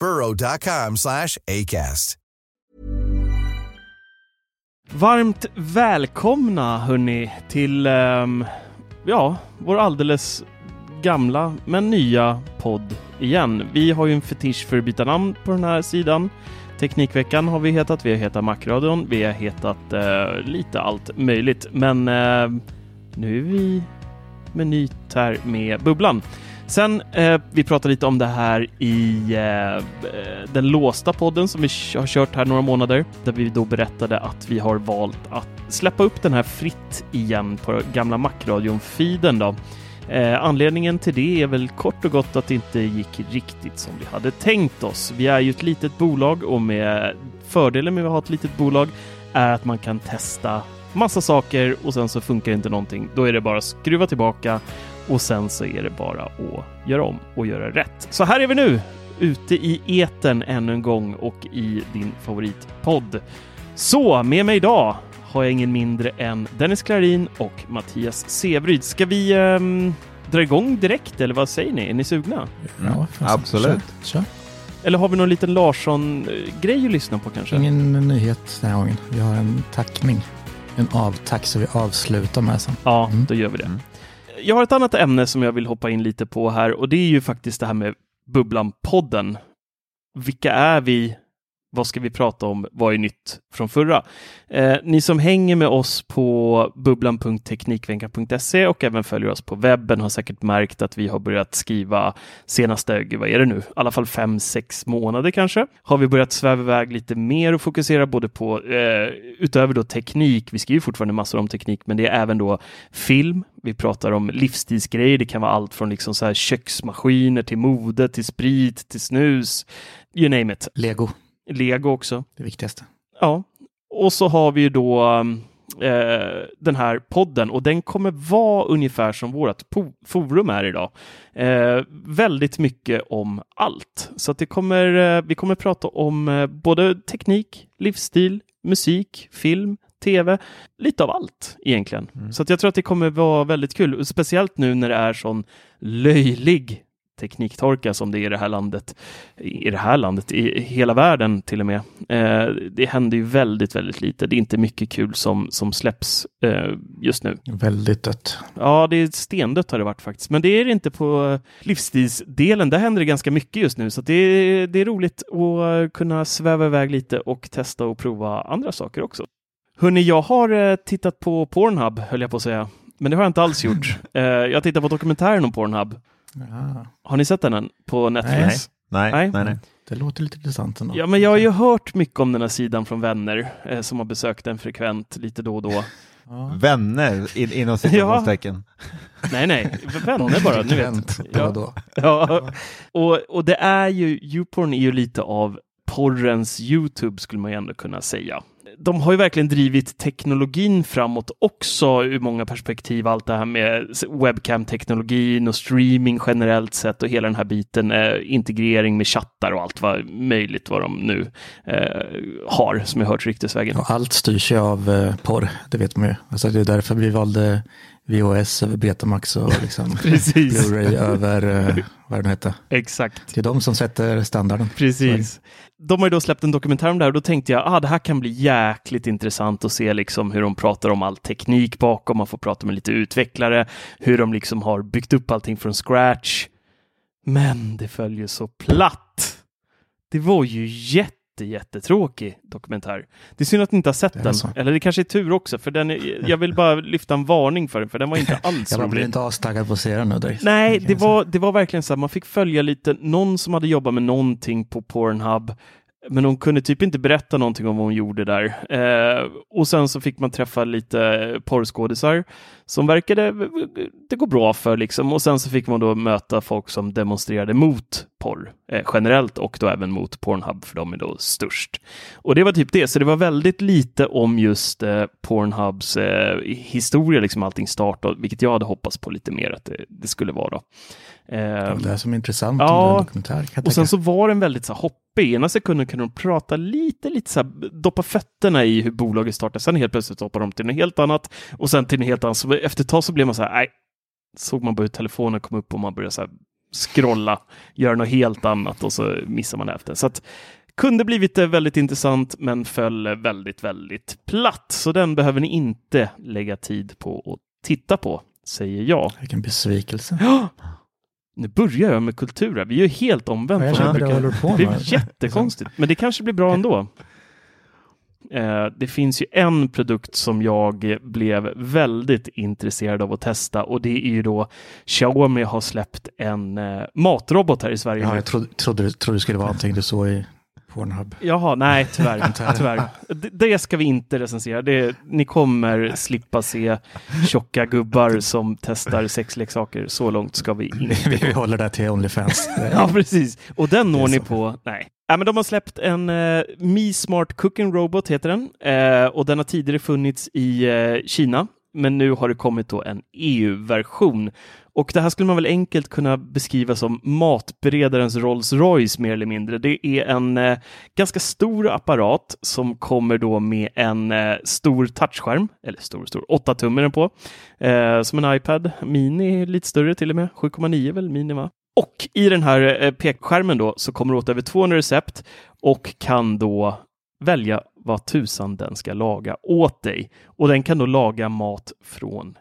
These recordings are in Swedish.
burrow.com slash ACAST. Varmt välkomna hörni till um, ja, vår alldeles gamla men nya podd igen. Vi har ju en fetisch för att byta namn på den här sidan. Teknikveckan har vi hetat, vi har hetat Macradion, vi har hetat uh, lite allt möjligt. Men uh, nu är vi med nytt här med Bubblan. Sen, eh, vi pratade lite om det här i eh, eh den låsta podden som vi har kört här några månader, där vi då berättade att vi har valt att släppa upp den här fritt igen på gamla Macradion-feeden då. Eh, anledningen till det är väl kort och gott att det inte gick riktigt som vi hade tänkt oss. Vi är ju ett litet bolag och med fördelen med att ha ett litet bolag är att man kan testa massa saker och sen så funkar inte någonting. Då är det bara att skruva tillbaka och sen så är det bara att göra om och göra rätt. Så här är vi nu, ute i eten ännu en gång och i din favoritpodd. Så med mig idag har jag ingen mindre än Dennis Klarin och Mattias Sevryd. Ska vi ehm, dra igång direkt eller vad säger ni? Är ni sugna? Ja, Absolut. Kör, kör. Eller har vi någon liten Larsson-grej att lyssna på kanske? Ingen nyhet den här gången. Vi har en tackning. En avtack så vi avslutar med sen. Ja, Mm. då gör vi det. Jag har ett annat ämne som jag vill hoppa in lite på här och det är ju faktiskt det här med Bubblan-podden. Vilka är vi? Vad ska vi prata om? Vad är nytt från förra? Eh, ni som hänger med oss på bubblan.teknikveckan.se och även följer oss på webben har säkert märkt att vi har börjat skriva senaste, vad är det nu, i alla fall fem, sex månader kanske, har vi börjat sväva iväg lite mer och fokusera både på, eh, utöver då teknik, vi skriver fortfarande massor om teknik, men det är även då film, vi pratar om livsstilsgrejer, det kan vara allt från liksom så här köksmaskiner till mode, till sprit, till snus, you name it. Lego, Lego också. det viktigaste. Ja, och så har vi ju då eh, den här podden och den kommer vara ungefär som vårt forum är idag. Eh, väldigt mycket om allt. Så det kommer, eh, vi kommer prata om eh, både teknik, livsstil, musik, film, tv, lite av allt egentligen. Så att jag tror att det kommer vara väldigt kul, speciellt nu när det är sån löjlig tekniktorka som det är i det här landet, i det här landet, i hela världen till och med. Eh, det händer ju väldigt, väldigt lite. Det är inte mycket kul som, som släpps eh, just nu. Väldigt dött. Ja, det är stendött har det varit faktiskt, men det är det inte på livsstilsdelen. Där händer det ganska mycket just nu, så det, är, det är roligt att kunna sväva iväg lite och testa och prova andra saker också. Hörni, jag har eh, tittat på Pornhub, höll jag på att säga. Men det har jag inte alls gjort. Eh, jag har tittat på dokumentären om Pornhub. Ja, Har ni sett den än? På Netflix? Nej, Nej. nej, nej. det låter lite intressant ändå. Ja, men jag har ju hört mycket om den här sidan från vänner eh, som har besökt den frekvent lite då och då. Ja. Vänner in, inom citationstecken. Nej, nej, vänner bara, ni vet. Då. Ja, och, och det är ju, Youporn är ju lite av porrens Youtube skulle man ju ändå kunna säga de har ju verkligen drivit teknologin framåt också ur många perspektiv. Allt det här med webcam-teknologin och streaming generellt sett och hela den här biten, eh, integrering med chattar och allt vad möjligt vad de nu eh, har som jag hört ryktesvägen. Allt styrs ju av eh, porr, det vet man ju. Alltså det är därför vi valde VHS över Betamax och liksom Blu-ray över, eh, vad det hette. Exakt. Det är de som sätter standarden. Precis. De har ju då släppt en dokumentär om det här och då tänkte jag, ah, det här kan bli jäkligt intressant att se liksom hur de pratar om all teknik bakom, man får prata med lite utvecklare, hur de liksom har byggt upp allting från scratch. Men det följer så platt. Det var ju jätte jättetråkig dokumentär. Det är synd att ni inte har sett den. Så. Eller det kanske är tur också, för den är, jag vill bara lyfta en varning för den, för den var inte alls rolig. Jag blir inte astaggad på att se den nu direkt. Nej, det var, det var verkligen så här, man fick följa lite, någon som hade jobbat med någonting på Pornhub men hon kunde typ inte berätta någonting om vad hon gjorde där. Eh, och sen så fick man träffa lite porrskådisar som verkade det går bra för liksom. Och sen så fick man då möta folk som demonstrerade mot porr eh, generellt och då även mot Pornhub för de är då störst. Och det var typ det, så det var väldigt lite om just eh, Pornhubs eh, historia, liksom allting startade, vilket jag hade hoppats på lite mer att det, det skulle vara. Eh, det det som är intressant ja, och sen så var den väldigt så här, hoppig. Ena sekunden kunde de prata lite, lite så här, doppa fötterna i hur bolaget startade. Sen helt plötsligt hoppar de till något helt annat och sen till något helt annat. Så efter ett tag så blev man så här, nej, såg man bara hur telefonen kom upp och man började så här scrolla, göra något helt annat och så missar man efter. Så att kunde blivit väldigt intressant men föll väldigt, väldigt platt. Så den behöver ni inte lägga tid på att titta på, säger jag. Vilken besvikelse. Ja, nu börjar jag med kultur Vi är ju helt omvänt. Ja, jag det, på det är jättekonstigt, men det kanske blir bra ändå. Eh, det finns ju en produkt som jag blev väldigt intresserad av att testa och det är ju då Xiaomi har släppt en eh, matrobot här i Sverige. Ja, jag trodde, trodde, trodde det skulle vara någonting du såg i Pornhub. Jaha, nej tyvärr. tyvärr. Det, det, ska vi inte recensera. Det, ni kommer slippa se tjocka gubbar som testar sexleksaker. Så långt ska vi inte. vi, vi håller det till Onlyfans. ja, precis. Och den når ni på, nej. Ja, men de har släppt en uh, Mi Smart Cooking Robot, heter den. Uh, och den har tidigare funnits i uh, Kina, men nu har det kommit då en EU-version. Och det här skulle man väl enkelt kunna beskriva som matberedarens Rolls Royce mer eller mindre. Det är en eh, ganska stor apparat som kommer då med en eh, stor touchskärm, eller stor stor, 8 tum är den på, eh, som en iPad Mini, lite större till och med, 7,9 väl Mini va? Och i den här eh, pekskärmen då så kommer det åt över 200 recept och kan då välja vad tusan den ska laga åt dig. Och den kan då laga mat från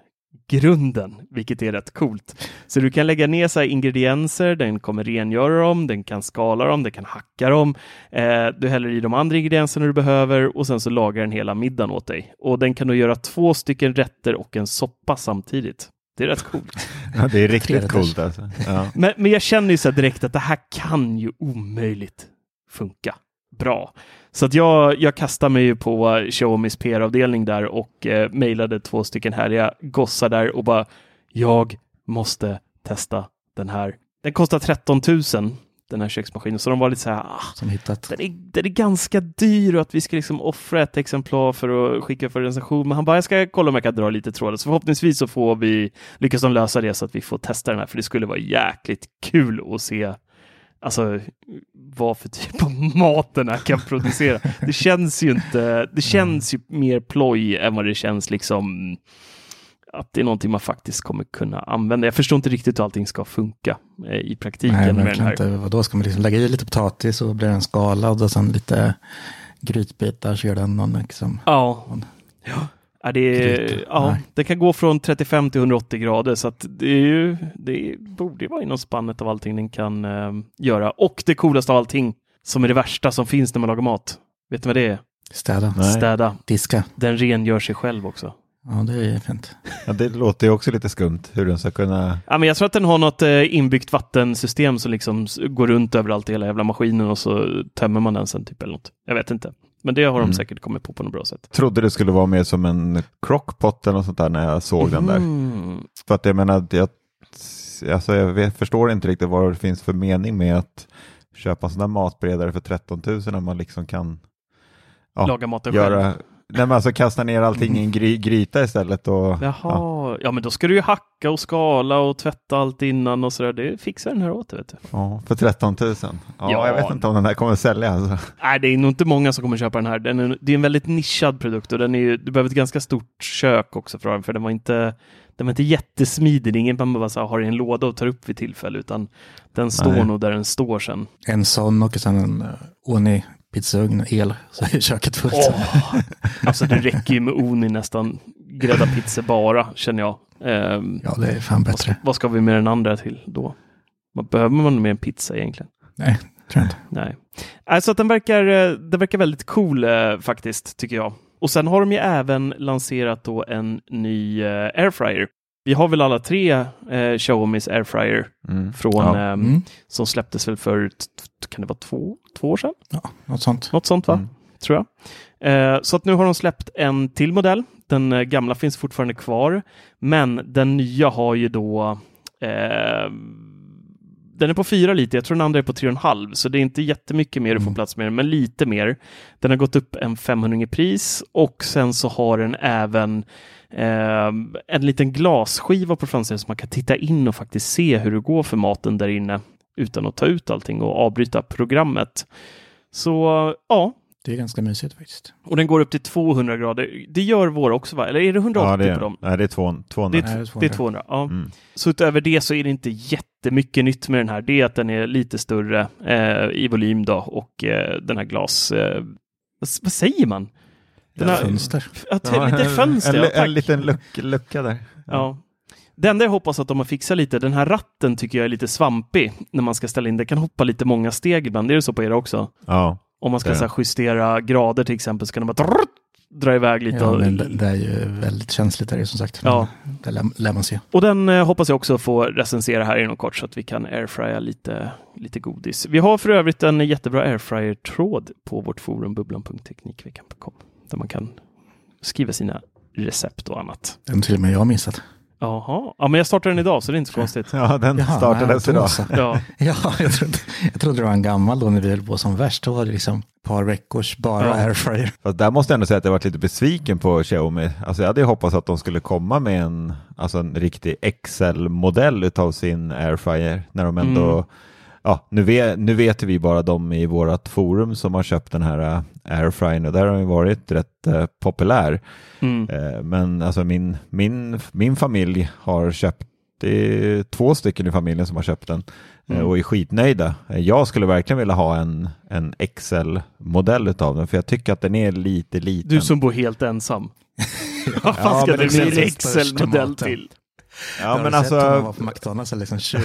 grunden, vilket är rätt coolt. Så du kan lägga ner så ingredienser, den kommer rengöra dem, den kan skala dem, den kan hacka dem. Eh, du häller i de andra ingredienserna du behöver och sen så lagar den hela middagen åt dig. Och den kan då göra två stycken rätter och en soppa samtidigt. Det är rätt coolt. Ja, det är riktigt coolt alltså. Ja. Men, men jag känner ju så direkt att det här kan ju omöjligt funka bra. Så att jag, jag kastade mig på Xiaomis PR-avdelning där och eh, mejlade två stycken härliga gossar där och bara jag måste testa den här. Den kostar 13 000 den här köksmaskinen. Så de var lite så här, ah, Som hittat. Den, är, den är ganska dyr och att vi ska liksom offra ett exemplar för att skicka för recension. Men han bara, jag ska kolla om jag kan dra lite trådar. Så förhoppningsvis så får vi, lyckas de lösa det så att vi får testa den här. För det skulle vara jäkligt kul att se alltså vad för typ av mat den här kan producera. Det känns ju inte, det känns ju mer ploj än vad det känns liksom att det är någonting man faktiskt kommer kunna använda. Jag förstår inte riktigt hur allting ska funka eh, i praktiken. Nej, med den här. inte. Vadå, ska man liksom lägga i lite potatis och blir den skalad och sen lite grytbitar så gör den någon liksom. Ja. Ja. Ja, det, är, ja, det kan gå från 35 till 180 grader så att det, är ju, det borde vara inom spannet av allting den kan eh, göra. Och det coolaste av allting, som är det värsta som finns när man lagar mat. Vet ni vad det är? Städa. Nej. Städa. Diska. Den rengör sig själv också. Ja, det är fint. Ja, det låter ju också lite skumt hur den ska kunna... Ja, men jag tror att den har något eh, inbyggt vattensystem som liksom går runt överallt i hela jävla maskinen och så tömmer man den sen typ eller något. Jag vet inte. Men det har de mm. säkert kommit på på något bra sätt. Trodde det skulle vara mer som en crockpot eller något sånt där när jag såg mm. den där. Mm. För att jag menar, jag, alltså jag vet, förstår inte riktigt vad det finns för mening med att köpa en sån där matberedare för 13 000 när man liksom kan ja, laga maten göra, själv. Nej men alltså kasta ner allting i en gry, gryta istället och... Jaha, Ja, ja. men då ska du ju hacka och skala och tvätta allt innan och sådär. Det fixar den här åt vet du. ja, för 13 000. Ja, Ja. jag vet inte om den här kommer att sälja alltså. Nej, det är nog inte många som kommer köpa den här. Den är, det är en väldigt nischad produkt och den är ju, du behöver ett ganska stort kök också för den, för den var inte, den var inte jättesmidig. Det är ingen man bara så här, har i en låda och tar upp vid tillfälle, utan den står Nej. nog där den står sen. En sån och sen en uh, Oni pizzaugn, el, så är köket fullt. Åh, alltså det räcker ju med Oni nästan. Grädda pizza bara, känner jag. Ehm, Ja, det är fan vad, bättre. vad ska vi med den andra till då? Vad behöver man med en pizza egentligen? Nej, tror jag inte. Nej. Alltså att den verkar, eh, den verkar väldigt cool eh, faktiskt, tycker jag. Och sen har de ju även lanserat då en ny eh, airfryer. Vi har väl alla tre eh, Xiaomis airfryer Mm. från, Ja. eh, Mm. som släpptes väl för, kan det vara två, två år sedan? Ja, något sånt. Något sånt va? Mm. Tror jag. Eh, så att nu har de släppt en till modell. Den eh, gamla finns fortfarande kvar, men den nya har ju då eh, den är på 4 liter, jag tror den andra är på 3,5 så det är inte jättemycket mer du får Mm. plats med men lite mer. Den har gått upp en 500 i pris och sen så har den även eh, en liten glasskiva på framsidan så man kan titta in och faktiskt se hur det går för maten där inne utan att ta ut allting och avbryta programmet. Så ja, Det är ganska mysigt faktiskt. och den går upp till 200 grader. Det gör vår också va? Eller är det 180 Ja, det på är, dem? nej, det är två- 200. Det Nej, är, det är t- det är 200. 200. Ja. Mm. Så utöver det så är det inte jättemycket nytt med den här. Det är att den är lite större eh, i volym då och eh, den här glas... Eh, vad, vad säger man? Den här, fönster. Att, Ja, lite en- fönster, en, ja, en, tack. en liten luck, lucka där. Ja. Det enda jag hoppas att de har fixat lite, den här ratten tycker jag är lite svampig när man ska ställa in. Den kan hoppa lite många steg ibland. Är det så på er också? Ja. Om man ska Det så här, justera grader till exempel så kan den bara dra iväg lite. Ja, och, men det, det är ju väldigt känsligt där som sagt. Ja. Det lär, lär man se. och den eh, hoppas jag också få recensera här inom kort så att vi kan airfrya lite, lite godis. Vi har för övrigt en jättebra airfryer-tråd på vårt forum bubblan.teknikveckan.com där man kan skriva sina recept och annat. Den till och med jag har missat. Jaha, ja men jag startar den idag så det är inte så konstigt. ja, den Jaha, startades då idag. Ja, Ja, jag trodde, jag trodde det var en gammal då när vi höll på som värst. Då var det liksom ett par veckors bara Ja. airfryer. Fast där måste jag ändå säga att jag varit lite besviken på Xiaomi. Alltså jag hade ju hoppats att de skulle komma med en, alltså en riktig Excel-modell utav sin airfryer när de ändå Mm. Ja, nu vet, nu vet vi bara de i vårt forum som har köpt den här äh, airfryern och där har den ju varit rätt äh, populär. mm. Eh, men alltså min, min, min familj har köpt, det är två stycken i familjen som har köpt den eh, Mm. och är skitnöjda. Eh, Jag skulle verkligen vilja ha en, en Excel-modell utav den för jag tycker att den är lite liten. Du som bor helt ensam. Vad fan Ja, ska det bli en Excel-modell maten. till? ja, Har men alltså, på McDonalds eller liksom 20.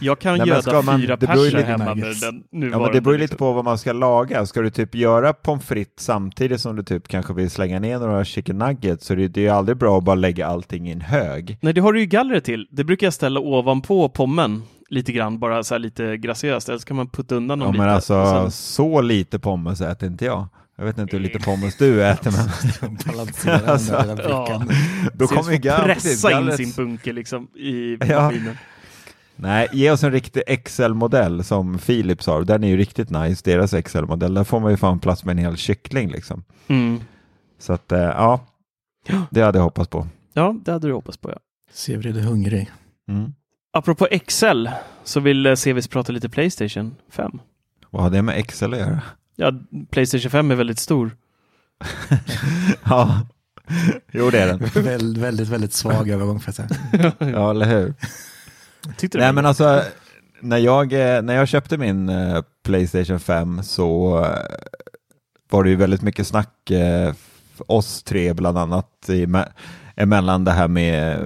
Jag kan Nej, göda man- fyra personer lite hemma med den ja, nuvarande. men det beror ju lite liksom. på vad man ska laga. Ska du typ göra pommes frites samtidigt som du typ kanske vill slänga ner några chicken nuggets så det, det är ju aldrig bra att bara lägga allting i en hög. Nej, det har du ju gallret till. Det brukar jag ställa ovanpå pommen lite grann, bara så här lite graciöst. Eller så kan man putta undan dem Ja, lite. men alltså sen- så lite pommes äter inte jag. Jag vet inte hur lite pommes du äter men Balanserande Alltså, brickan. då kommer ju pressa in sin bunke liksom i Ja. Nej, ge oss en riktig Excel-modell som Philips har. Den är ju riktigt nice, deras Excel-modell. Där får man ju fan plats med en hel kyckling liksom. Mm. Så att, eh, ja, det hade jag hoppats på. Ja, det hade du hoppats på ja. Sevrid är hungrig. Mm. Apropå Excel så vill eh, Sevis prata lite Playstation 5. Vad har det med Excel att göra? Ja, Playstation 5 är väldigt stor. ja, jo det är den. Väl, väldigt, väldigt svag övergång för att säga. Ja, eller hur? Tyckte Nej men alltså, när jag, eh, när jag köpte min eh, Playstation 5 så eh, var det ju väldigt mycket snack, oss tre bland annat, emellan det här med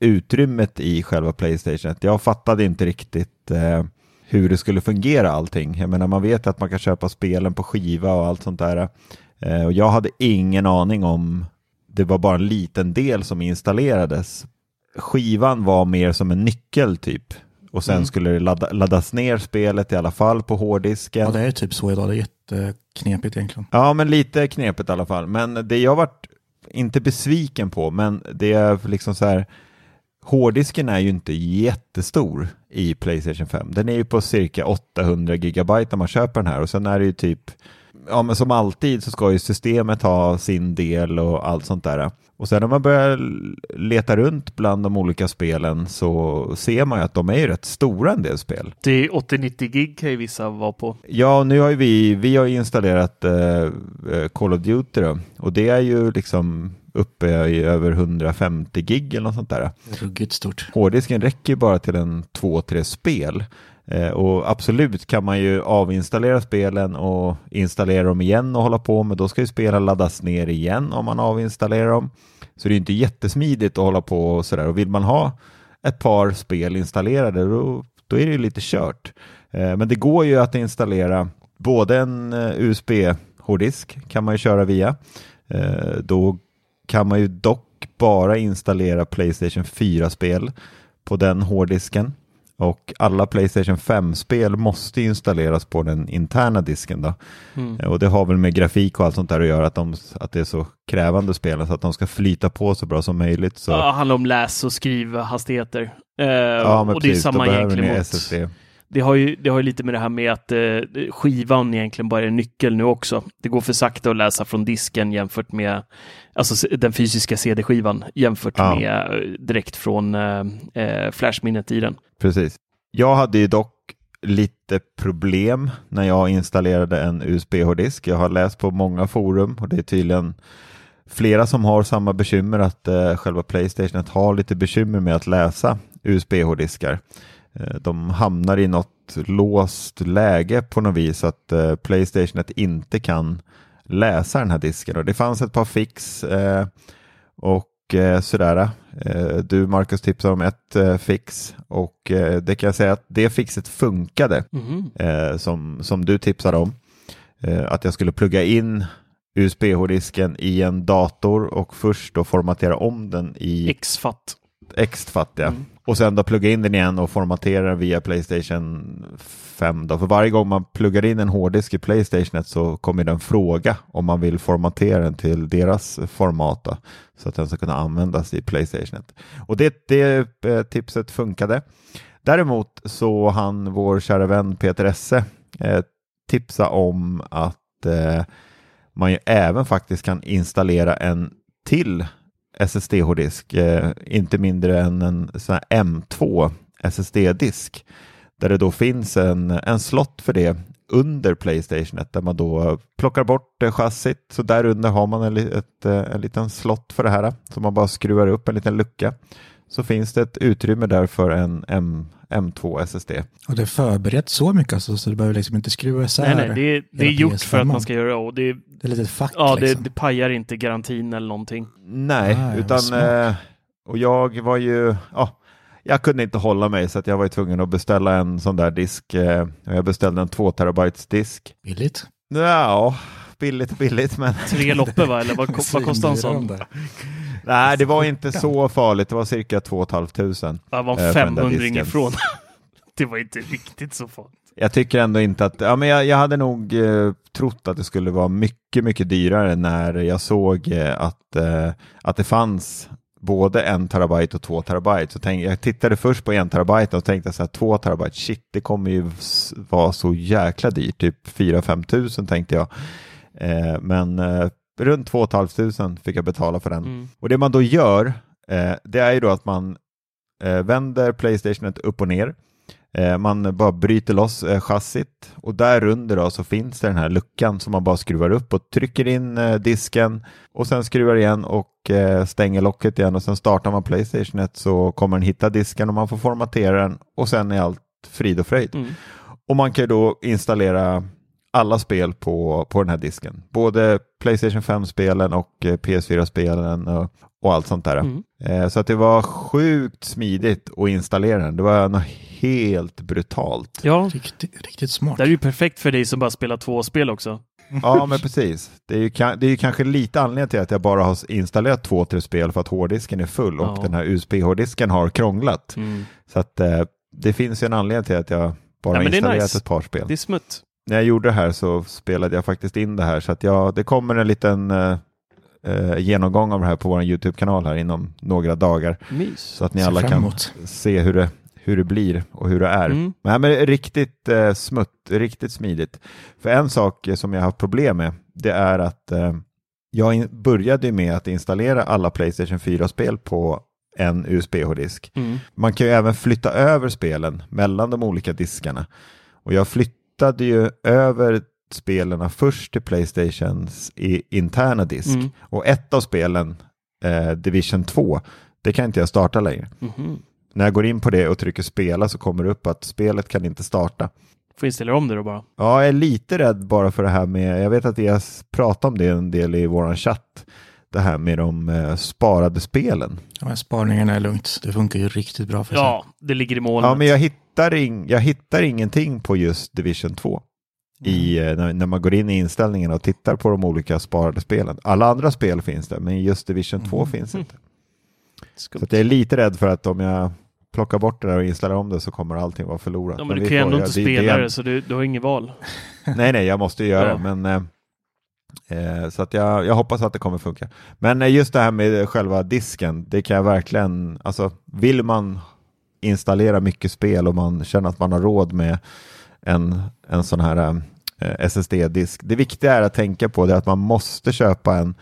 utrymmet i själva Playstation. Jag fattade inte riktigt hur det skulle fungera allting. Jag menar man vet att man kan köpa spelen på skiva och allt sånt där. Och jag hade ingen aning om, det var bara en liten del som installerades skivan var mer som en nyckel typ. Och sen Mm. skulle det ladda, laddas ner spelet i alla fall på hårddisken. Ja, det är typ så idag. Det är jätteknepigt egentligen. Ja, men lite knepigt i alla fall. Men det jag varit, inte besviken på, men det är liksom så här, hårddisken är ju inte jättestor i Playstation 5. Den är ju på cirka 800 gigabyte när man köper den här och sen är det ju typ ja, men som alltid så ska ju systemet ha sin del och allt sånt där. Och sen när man börjar leta runt bland de olika spelen så ser man ju att de är ju rätt stora en del spel. Det är 80-90 gig kan ju vissa vara på. Ja, nu har ju vi, vi har installerat uh, Call of Duty då, och det är ju liksom uppe i över 150 gig eller något sånt där. Ruggigt stort. Hårddisken räcker ju bara till en två, tre spel. Eh, och absolut kan man ju avinstallera spelen och installera dem igen och hålla på, men då ska ju spelen laddas ner igen om man avinstallerar dem. Så det är inte jättesmidigt att hålla på och sådär. Och vill man ha ett par spel installerade, då, då är det ju lite kört. Eh, men det går ju att installera både en eh, USB-hårddisk kan man ju köra via. Eh, då kan man ju dock bara installera Playstation 4-spel på den hårddisken. Och alla Playstation 5-spel måste installeras på den interna disken. Då. Mm. Och det har väl med grafik och allt sånt där att göra, att, de, att det är så krävande spel, så att de ska flyta på så bra som möjligt. Så... Ja, det handlar om läs och skrivhastigheter. Eh, ja, men och precis, det är samma egentligen mot... SSD det har, ju, det har ju lite med det här med att eh, skivan egentligen bara är nyckel nu också. Det går för sakta att läsa från disken jämfört med alltså den fysiska CD-skivan jämfört ja. med eh, direkt från eh, eh, flashminnet i den. Precis. Jag hade ju dock lite problem när jag installerade en USB-hårddisk. Jag har läst på många forum och det är tydligen flera som har samma bekymmer att eh, själva Playstation har lite bekymmer med att läsa USB-hårddiskar. Eh, de hamnar i något låst läge på något vis att eh, Playstation inte kan läsa den här disken. Och det fanns ett par fix eh, eh, sådär. Du Marcus tipsade om ett fix och det kan jag säga att det fixet funkade mm. som, som du tipsade om. Att jag skulle plugga in USB-hårddisken i en dator och först då formatera om den i XFAT. XFAT ja. Mm. Och sen då plugga in den igen och formatera via Playstation 5. Då. För varje gång man pluggar in en hårddisk i Playstation så kommer den fråga om man vill formatera den till deras format. Då, så att den ska kunna användas i Playstation. Och det, det eh, tipset funkade. Däremot så han vår kära vän Peter Esse eh, tipsa om att eh, man ju även faktiskt kan installera en till SSD-hårddisk, eh, inte mindre än en sån M2 SSD-disk där det då finns en, en slott för det under Playstation där man då plockar bort chassit. Så där under har man en, ett, eh, en liten slott för det här så man bara skruvar upp en liten lucka. Så finns det ett utrymme där för en M, M2 SSD. Och det är förberett så mycket alltså, så du behöver liksom inte skruva isär Nej, nej, det är, det är gjort för att man ska göra och det. Det är lite fack. Ja, liksom. det, det pajar inte garantin eller någonting. Nej, ah, utan eh, och jag var ju, ja, jag kunde inte hålla mig så att jag var tvungen att beställa en sån där disk. Eh, jag beställde en 2 terabytes disk. Billigt? Ja, billigt billigt men. Tre loppor va, eller vad, vad kostar en sån? Nej, det var inte så farligt. Det var cirka 2 500. Det var 500 ifrån. det var inte riktigt så farligt. Jag tycker ändå inte att, ja men jag, jag hade nog eh, trott att det skulle vara mycket, mycket dyrare när jag såg eh, att, eh, att det fanns både en terabyte och två terabyte. Så tänk, jag tittade först på en terabyte och tänkte så här, två terabyte, shit, det kommer ju vara så jäkla dyrt, typ 4-5 tusen tänkte jag. Eh, men eh, runt 2 500 fick jag betala för den. Mm. Och det man då gör, eh, det är ju då att man eh, vänder Playstationet upp och ner. Eh, man bara bryter loss eh, chassit och där under då så finns det den här luckan som man bara skruvar upp och trycker in eh, disken och sen skruvar igen och eh, stänger locket igen och sen startar man Playstationet så kommer den hitta disken och man får formatera den och sen är allt frid och fröjd. Mm. Och man kan ju då installera alla spel på, på den här disken. Både Playstation 5-spelen och eh, PS4-spelen och, och, allt sånt där. Mm. Eh, så att det var sjukt smidigt att installera den. Det var något helt brutalt. Ja, riktigt, riktigt smart. Det är ju perfekt för dig som bara spelar två spel också. Ja, men precis. Det är, ju, det är ju kanske lite anledning till att jag bara har installerat två, tre spel för att hårddisken är full och ja. den här USB-hårddisken har krånglat. Mm. Så att eh, det finns ju en anledning till att jag bara ja, installerat nice. ett par spel. Det är smutt när jag gjorde det här så spelade jag faktiskt in det här så att jag, det kommer en liten eh, eh genomgång av det här på vår YouTube-kanal här inom några dagar. Mys. Så att ni alla kan se hur det, hur det blir och hur det är. Mm. Nej, men riktigt eh, smutt, riktigt smidigt. För en sak som jag har haft problem med, det är att eh, jag in, började med att installera alla Playstation 4-spel på en USB-hårddisk. Mm. Man kan ju även flytta över spelen mellan de olika diskarna. Och jag flyttade ju över spelen först till Playstations i interna disk. Mm. Och ett av spelen, eh, Division 2, det kan inte jag starta längre. Mhm. När jag går in på det och trycker spela så kommer det upp att spelet kan inte starta. Får installera om det då bara. Ja, jag är lite rädd bara för det här med, jag vet att vi har pratat om det en del i våran chatt, det här med de eh, sparade spelen. Ja, men sparningarna är lugnt. Det funkar ju riktigt bra för sig. Ja, det ligger i molnet. Ja, men jag hittar, ing, jag hittar ingenting på just Division 2. I, eh, när, när man går in i inställningarna och tittar på de olika sparade spelen. Alla andra spel finns det, men just Division 2 Mm. finns inte. Skumt. Så att jag är lite rädd för att om jag plockar bort det där och installerar om det så kommer allting vara förlorat. Ja, men du vi kan ju ändå inte spela det. det, så du, du har inget val. Nej, nej, jag måste ju göra Ja. det. Men, eh, eh, så att jag, jag hoppas att det kommer funka. Men eh, just det här med själva disken, det kan jag verkligen, alltså vill man installera mycket spel och man känner att man har råd med en, en sån här eh, SSD-disk. Det viktiga är att tänka på det att man måste köpa en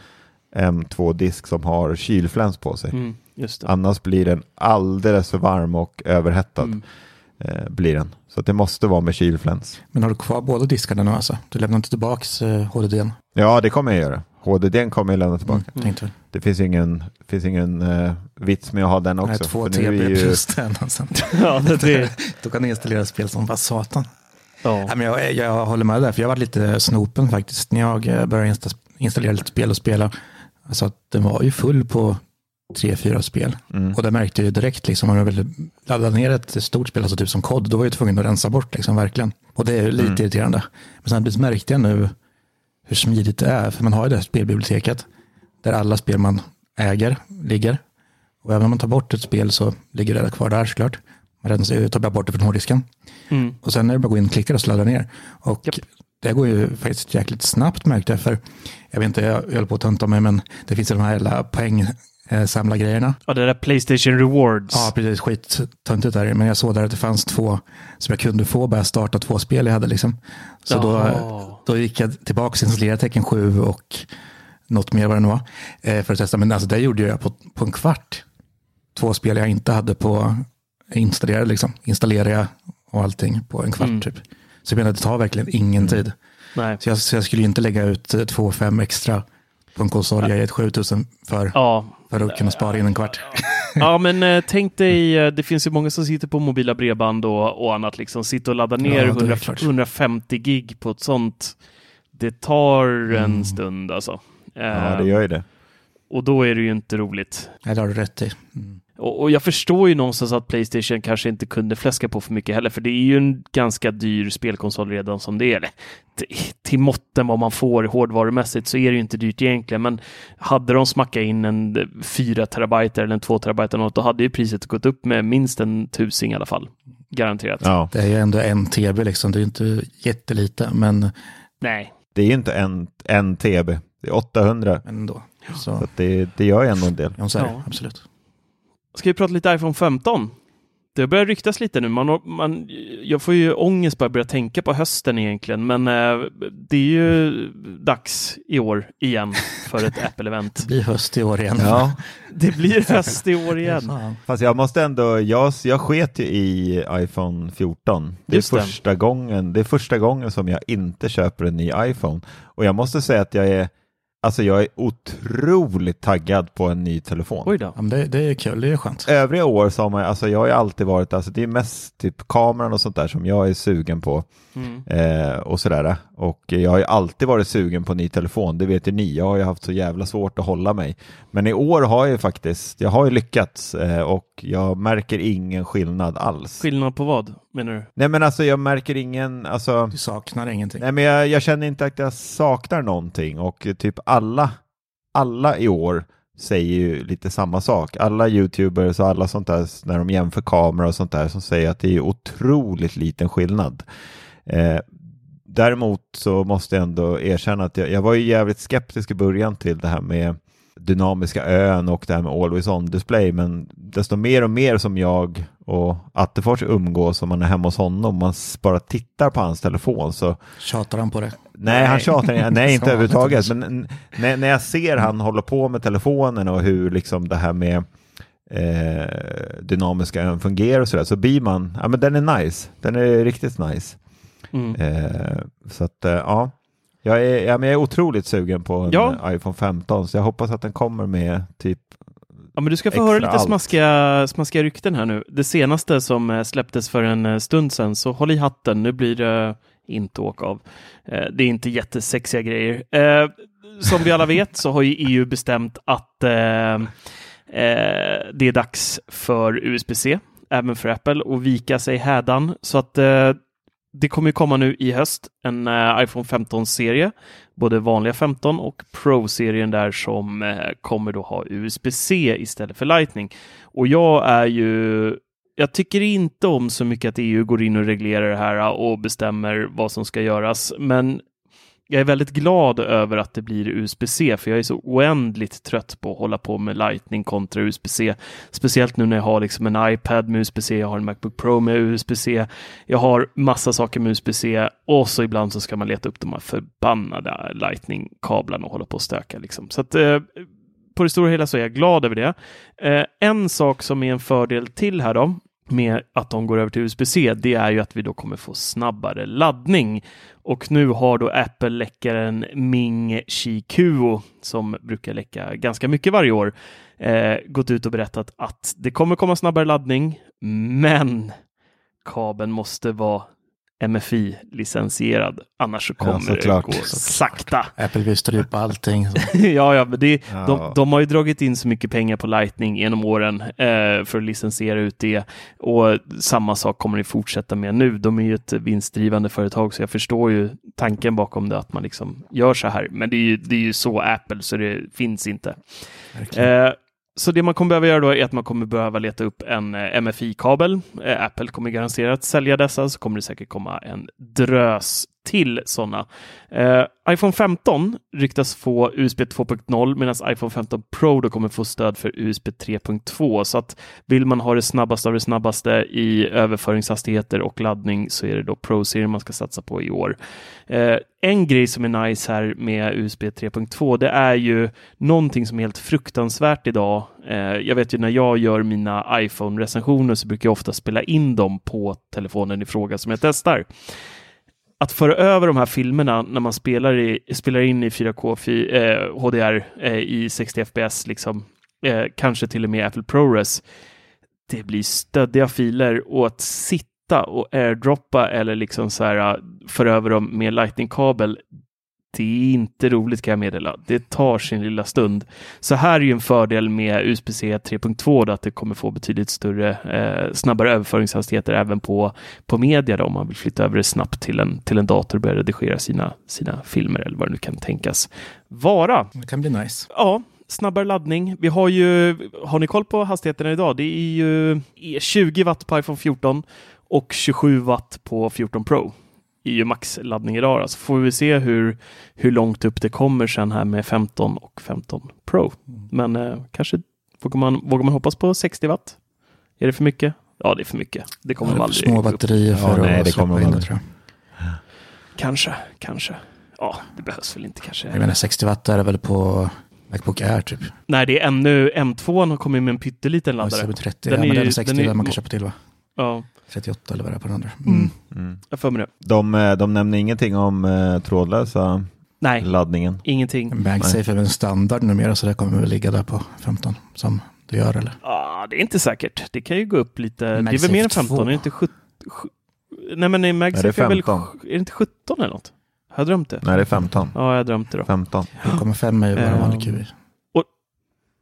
M2-disk som har kylfläns på sig. Mm. Annars blir den alldeles för varm och överhettad. Mm. Eh, blir den. Så att det måste vara med kylfläns. Men har du kvar båda diskarna nu alltså? Du lämnar inte tillbaka eh, HDDn? Ja, det kommer jag göra. HDD kommer jag lämna tillbaka. Mm, tänkte väl. Det finns ingen, finns ingen eh, vits med att ha den också. Nej, två är TB ju, plus den. Sen, Ja, det, det, då kan du installera spel som bara satan. ja. Nej, men jag, jag håller med där, för jag var lite snopen faktiskt när jag eh, började insta- installera lite spel och spela. Alltså att den var ju full på tre, fyra spel. mm, Och det märkte jag ju direkt, liksom, om jag ville ladda ner ett stort spel, alltså typ som kod, då var jag tvungen att rensa bort, liksom, verkligen. Och det är ju lite Mm. irriterande. Men samtidigt märkte jag nu hur smidigt det är, för man har ju det här spelbiblioteket, där alla spel man äger ligger. Och även om man tar bort ett spel så ligger det kvar där såklart. Man rensar, tar bara bort det från hårddisken. Mm. Och sen är det bara att gå in och klicka och sladda ner. Och Japp. det går ju faktiskt jäkligt snabbt märkte jag. För jag vet inte, jag, jag håller på att tönta mig, men det finns ju de här jävla poängsamlargrejerna. ja, det där Playstation Rewards. Ja, precis. Skittöntigt där. Men jag såg där att det fanns två som jag kunde få bara starta två spel jag hade liksom. Så då, då gick jag tillbaka och installerade tecken 7 och något mer vad det nu var. Eh, för att testa. Men alltså det gjorde jag på, på en kvart. Två spel jag inte hade på installerade liksom. Installerade jag och allting på en kvart Mm. typ. Så jag menar det tar verkligen ingen tid. Nej. Så jag, så jag skulle inte lägga ut eh, två fem extra på en konsol jag gett 7000 för, Ja. För att kunna spara in en kvart. ja, men eh, tänk dig, eh, det finns ju många som sitter på mobila bredband och, och annat, liksom sitter och laddar ner Ja, det är 100, klart. 150 gig på ett sånt. Det tar en Mm. stund alltså. ja, Eh, det gör ju det. Och då är det ju inte roligt. Nej, det har du rätt i. Mm. Och, och jag förstår ju någonstans att Playstation kanske inte kunde fläska på för mycket heller, för det är ju en ganska dyr spelkonsol redan som det är. Eller, till, till måtten vad man får hårdvarumässigt så är det ju inte dyrt egentligen, men hade de smackat in en 4 terabyte eller en 2 terabyte eller något, då hade ju priset gått upp med minst en tusing i alla fall. Garanterat. Ja, Det är ju ändå en TB liksom, det är ju inte jättelite, men, Nej. det är ju inte en, en TB, det är 800. men ändå. Så, Så det, det gör ju ändå en del. Ja. absolut. Ska vi prata lite iPhone 15? Det börjar ryktas lite nu. Man, man, jag får ju ångest bara börja tänka på hösten egentligen, men eh, det är ju dags i år igen för ett Apple-event. Det blir höst i år igen. Ja, Det blir höst i år igen. Fast jag måste ändå, jag, jag sket ju i iPhone 14. Det är, Just första gången, det är första gången som jag inte köper en ny iPhone. Och jag måste säga att jag är, alltså jag är otroligt taggad på en ny telefon. Oj då. Ja, men det, det är kul, det är skönt. Övriga år så har man, alltså jag har ju alltid varit, alltså det är mest typ kameran och sånt där som jag är sugen på. Mm. Eh, och sådär. Och jag har ju alltid varit sugen på en ny telefon, det vet ju ni. Jag har ju haft så jävla svårt att hålla mig. Men i år har jag ju faktiskt, jag har ju lyckats eh, och jag märker ingen skillnad alls. Skillnad på vad, menar du? Nej men alltså jag märker ingen, alltså Du saknar ingenting. Nej men jag, jag känner inte att jag saknar någonting och typ alla, alla i år säger ju lite samma sak. Alla YouTubers och alla sånt där när de jämför kameror och sånt där som säger att det är otroligt liten skillnad. Eh, däremot så måste jag ändå erkänna att jag, jag var ju jävligt skeptisk i början till det här med dynamiska ön och det här med always on display. Men desto mer och mer som jag och Attefors umgås och man är hemma hos honom, man bara tittar på hans telefon så Tjatar han på det? Nej, han tjatar nej, inte överhuvudtaget. Men när, när jag ser han håller på med telefonen och hur liksom det här med eh, dynamiska ön fungerar och sådär, så blir man, ja men den är nice. Den är riktigt nice. Mm. Eh, så att, eh, ja. Jag är, ja, men jag är otroligt sugen på en Ja. iPhone 15, så jag hoppas att den kommer med typ Ja, men du ska få höra lite allt. smaskiga, smaskiga rykten här nu. Det senaste som eh, släpptes för en eh, stund sedan, så håll i hatten, nu blir det inte åka av. Eh, Det är inte jättesexiga grejer. Som vi alla vet så har ju EU bestämt att det är dags för USB-C, även för Apple, att vika sig hädan. Så att eh, det kommer ju komma nu i höst en uh, iPhone 15-serie, både vanliga 15 och Pro-serien där som uh, kommer då ha USB-C istället för Lightning. Och jag är ju jag tycker inte om så mycket att EU går in och reglerar det här och bestämmer vad som ska göras, men jag är väldigt glad över att det blir USB-C, för jag är så oändligt trött på att hålla på med Lightning kontra USB-C. Speciellt nu när jag har liksom en iPad med USB-C, jag har en Macbook Pro med USB-C, jag har massa saker med USB-C och så ibland så ska man leta upp de här förbannade Lightning-kablarna och hålla på och stöka. Liksom. Så att, eh, på det stora hela så är jag glad över det. Eh, en sak som är en fördel till här då, med att de går över till USB-C, det är ju att vi då kommer få snabbare laddning. Och nu har då Apple-läckaren Ming Chi Kuo, som brukar läcka ganska mycket varje år, eh, gått ut och berättat att det kommer komma snabbare laddning, men kabeln måste vara MFI-licensierad, annars så Ja, kommer det såklart. gå Såklart. sakta. Apple vill strypa allting. Ja, ja, men det, Ja. de, de har ju dragit in så mycket pengar på Lightning genom åren eh, för att licensiera ut det. Och samma sak kommer de fortsätta med nu. De är ju ett vinstdrivande företag, så jag förstår ju tanken bakom det, att man liksom gör så här. Men det är ju, det är ju så Apple, så det finns inte. Eh, så det man kommer behöva göra då är att man kommer behöva leta upp en eh, MFI-kabel. Eh, Apple kommer garanterat sälja dessa, så kommer det säkert komma en drös till sådana. Eh, iPhone 15 ryktas få USB 2.0 medan iPhone 15 Pro då kommer få stöd för USB 3.2. Så att vill man ha det snabbaste av det snabbaste i överföringshastigheter och laddning så är det då Pro-serien man ska satsa på i år. Eh, en grej som är nice här med USB 3.2 det är ju någonting som är helt fruktansvärt idag. Eh, jag vet ju när jag gör mina iPhone-recensioner så brukar jag ofta spela in dem på telefonen i fråga som jag testar att föra över de här filmerna när man spelar, i, spelar in i 4K fi, eh, HDR eh, i 60 FPS, liksom, eh, kanske till och med Apple ProRes, det blir stöddiga filer. Och att sitta och airdroppa eller liksom så här, eh, föra över dem med lightning-kabel, det är inte roligt kan jag meddela. Det tar sin lilla stund. Så här är ju en fördel med USB-C 3.2 då, att det kommer få betydligt större, eh, snabbare överföringshastigheter även på, på media då, om man vill flytta över det snabbt till en, till en dator och börja redigera sina, sina filmer eller vad det nu kan tänkas vara. Det kan bli nice. Ja, snabbare laddning. Vi har ju, har ni koll på hastigheterna idag? Det är ju 20 watt på iPhone 14 och 27 watt på 14 Pro är ju maxladdning idag. Så får vi se hur, hur långt upp det kommer sen här med 15 och 15 Pro. Men eh, kanske vågar man, vågar man hoppas på 60 watt? Är det för mycket? Ja, det är för mycket. Det kommer de aldrig Små batterier Ja, för nej, att det släppa kommer in de det tror jag. Kanske, kanske. Ja, det behövs väl inte kanske. Jag menar 60 watt är det väl på Macbook Air typ. Nej, det är ännu, M2 har kommit med en pytteliten Alltså, laddare. 30, Den ja, är men det är ju- väl 60 den är- man kan köpa till va? Ja, 38 eller vad det är på den andra. Mm. Mm. jag får med det. De, eh, de nämner ingenting om eh, trådlösa Nej, laddningen. ingenting. MagSafe är väl en standard numera så det kommer väl ligga där på 15 som det gör eller? Ja, det är inte säkert. Det kan ju gå upp lite. det är väl MagSafe mer än 15? 2. Är det inte 17? Nej, men i MagSafe Nej, det är är, väl 15. är det inte 17 eller något? Har jag drömt det? Nej, det är 15. Ja, jag har drömt det då. 15. 7,5 är ju bara vanlig QI.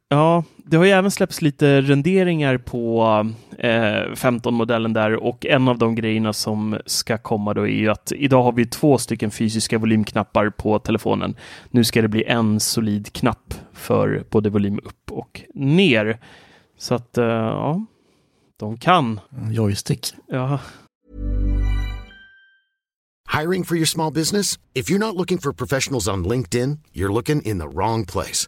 Ja, det har ju även släppts lite renderingar på eh, 15-modellen där och en av de grejerna som ska komma då är ju att idag har vi två stycken fysiska volymknappar på telefonen. Nu ska det bli en solid knapp för både volym upp och ner. Så att, eh, ja, de kan. En Joystick. Ja, Hiring for your small business? If you're not looking for professionals on LinkedIn, you're looking in the wrong place.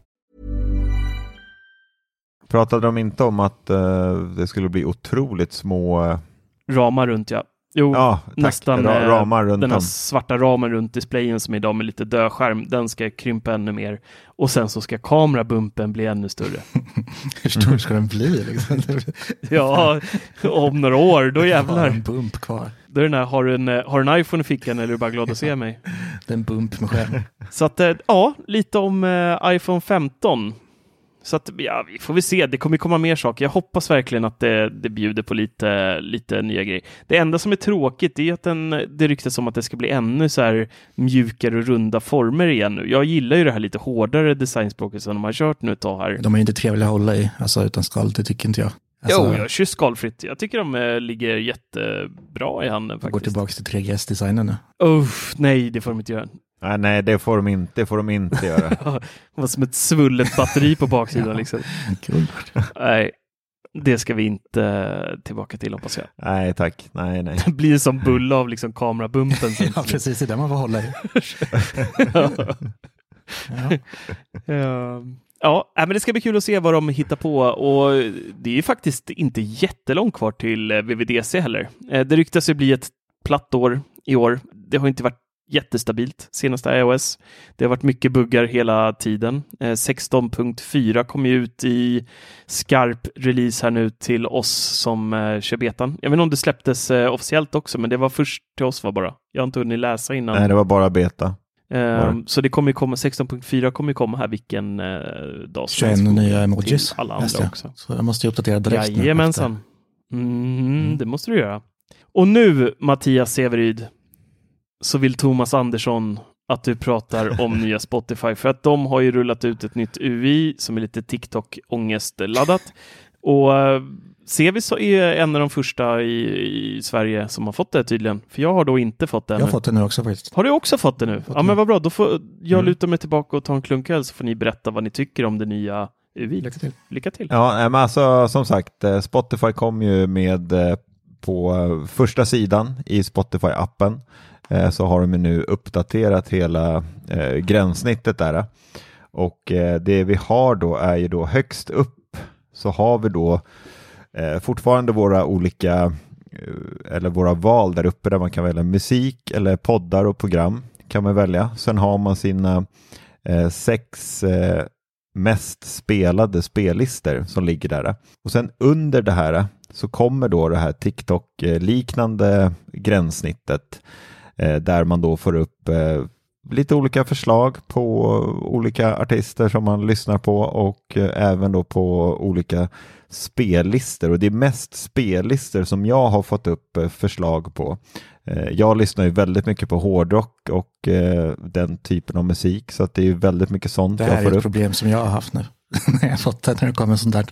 Pratade de inte om att eh, det skulle bli otroligt små eh, Ramar runt ja. Jo, ja, nästan Ra- eh, ramar runt den här om? svarta ramen runt displayen som är idag med lite dödskärm, den ska krympa ännu mer. Och sen så ska kamerabumpen bli ännu större. Hur stor ska den bli? Liksom? Ja, om några år, då jävlar. en bump kvar. Då är den här, har du en, eh, har du en iPhone i fickan eller är du bara glad att se mig? Det är en bump med skärm. Så att, ja, lite om iPhone 15. Så att, ja, vi får väl se. Det kommer komma mer saker. Jag hoppas verkligen att det, det bjuder på lite, lite nya grejer. Det enda som är tråkigt är att den, det ryktas om att det ska bli ännu så här mjukare och runda former igen nu. Jag gillar ju det här lite hårdare designspråket som de har kört nu ett tag här. De är ju inte trevliga att hålla i, alltså utan skal, det tycker inte jag. Alltså, jo, jag kör skalfritt. Jag tycker de eh, ligger jättebra i handen Går faktiskt. tillbaka till 3GS-designen nu. Uff, nej, det får de inte göra. Nej, nej, det får de inte, det får de inte göra. Det var som ett svullet batteri på baksidan liksom. Kul. Nej, det ska vi inte tillbaka till hoppas jag. nej, tack. Nej, nej. Det blir som bulla av liksom kamerabumpen. Ja, precis. Det är det man får hålla i. Ja. Ja. Ja, nej, men det ska bli kul att se vad de hittar på och det är ju faktiskt inte jättelångt kvar till eh, VVDC heller. Eh, Det ryktas ju bli ett platt år i år. Det har inte varit jättestabilt senaste iOS. Det har varit mycket buggar hela tiden. Eh, 16.4 kom ju ut i skarp release här nu till oss som eh, kör betan. Jag vet inte om det släpptes eh, officiellt också, men det var först till oss var bara. Jag har inte hunnit läsa innan. nej, det var bara beta. Ehm, så det kommer ju komma, 16.4 kommer ju komma här vilken eh, dag som 21 helst. nya emojis. Alla andra jag. också. Så jag måste ju uppdatera direkt nu Jajamensan. Mm, det måste du göra. Och nu, Mattias Severyd, så vill Thomas Andersson att du pratar om nya Spotify för att de har ju rullat ut ett nytt UI som är lite TikTok-ångestladdat. Och eh, Sevi så är en av de första i, i Sverige som har fått det tydligen. För jag har då inte fått det Jag har ännu. fått det nu också faktiskt. Har du också fått det nu? Fått Ja, det. men vad bra. Då får jag Mm. luta mig tillbaka och ta en klunk öl så får ni berätta vad ni tycker om det nya UI. Lycka till. Lycka till. Ja, men alltså som sagt, eh, Spotify kom ju med eh, på eh, första sidan i Spotify-appen eh, så har de nu uppdaterat hela eh, gränssnittet där. Och eh, det vi har då är ju då högst upp så har vi då eh, fortfarande våra olika eh, eller våra val där uppe där man kan välja musik eller poddar och program kan man välja. Sen har man sina sex mest spelade spellistor som ligger där. Och sen under det här så kommer då det här TikTok-liknande gränssnittet eh, där man då får upp eh, lite olika förslag på olika artister som man lyssnar på och eh, även då på olika spellistor och det är mest spellistor som jag har fått upp förslag på. Jag lyssnar ju väldigt mycket på hårdrock och den typen av musik så att det är väldigt mycket sånt Det jag här får är ett upp. problem som jag har haft nu. när jag har fått det, när det kommer sånt där.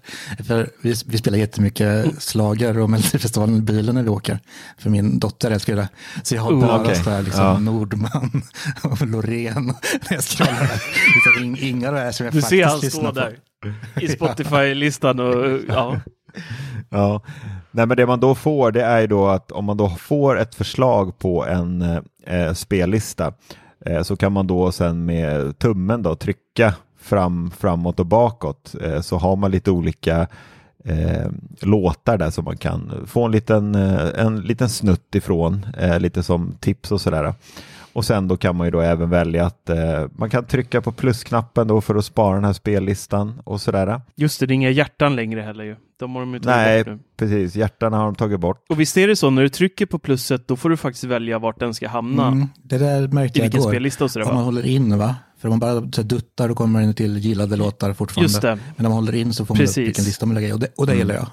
För vi, vi spelar jättemycket slager och Melodifestivalen i bilen när vi åker. För min dotter älskar det. Så jag har Oh, bara okej. sådär liksom Ja. Nordman och Loreen när jag scrollar. liksom, ing- inga av det här som jag Du ser faktiskt han lyssnar stå på. där i Spotify-listan och ja. Ja, Nej, men det man då får det är ju då att om man då får ett förslag på en eh, spellista eh, så kan man då sen med tummen då trycka fram, framåt och bakåt eh, så har man lite olika eh, låtar där som man kan få en liten, eh, en liten snutt ifrån, eh, lite som tips och sådär. Och Och sen då kan man ju då även välja att eh, man kan trycka på plusknappen då för att spara den här spellistan och sådär. Just det, det är inga hjärtan längre heller ju. De har de ju tagit Nej, bort nu. precis. Hjärtan har de tagit bort. Och visst är det så, när du trycker på plusset, då får du faktiskt välja vart den ska hamna. Mm, det där märkte I jag vilken igår. spellista och sådär Om man va? håller in va? För om man bara så här duttar då kommer man in till gillade låtar fortfarande. Just det. Men om man håller in så får man upp Precis. vilken lista man lägger i. Och det, och det gillar jag.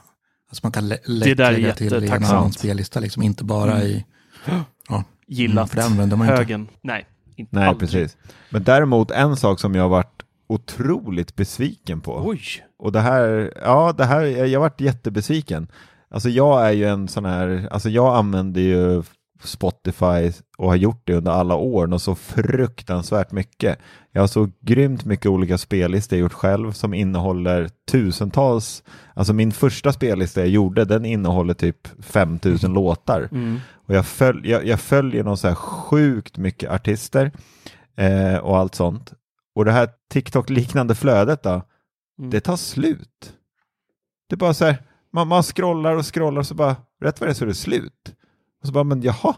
Alltså man kan lä- Det lätt lägga till i en annan spellista, liksom, inte bara Mm. i... Ja, Gillat. för det använder man ju inte. Högen. Nej. Inte Nej, aldrig. precis. Men däremot en sak som jag har varit otroligt besviken på. Oj. Och det här, ja, det här, jag varit jättebesviken. Alltså jag är ju en sån här, alltså jag använder ju Spotify och har gjort det under alla år och så fruktansvärt mycket. Jag har så grymt mycket olika spellistor jag gjort själv som innehåller tusentals, alltså min första spellista jag gjorde den innehåller typ 5000 låtar. Mm. Och jag, följ, jag, jag följer någon så här sjukt mycket artister eh, och allt sånt. Och det här TikTok-liknande flödet då, Mm. det tar slut. Det är bara så här, man, man scrollar och scrollar så bara, rätt vad det är så är det slut. Och så bara, men jaha,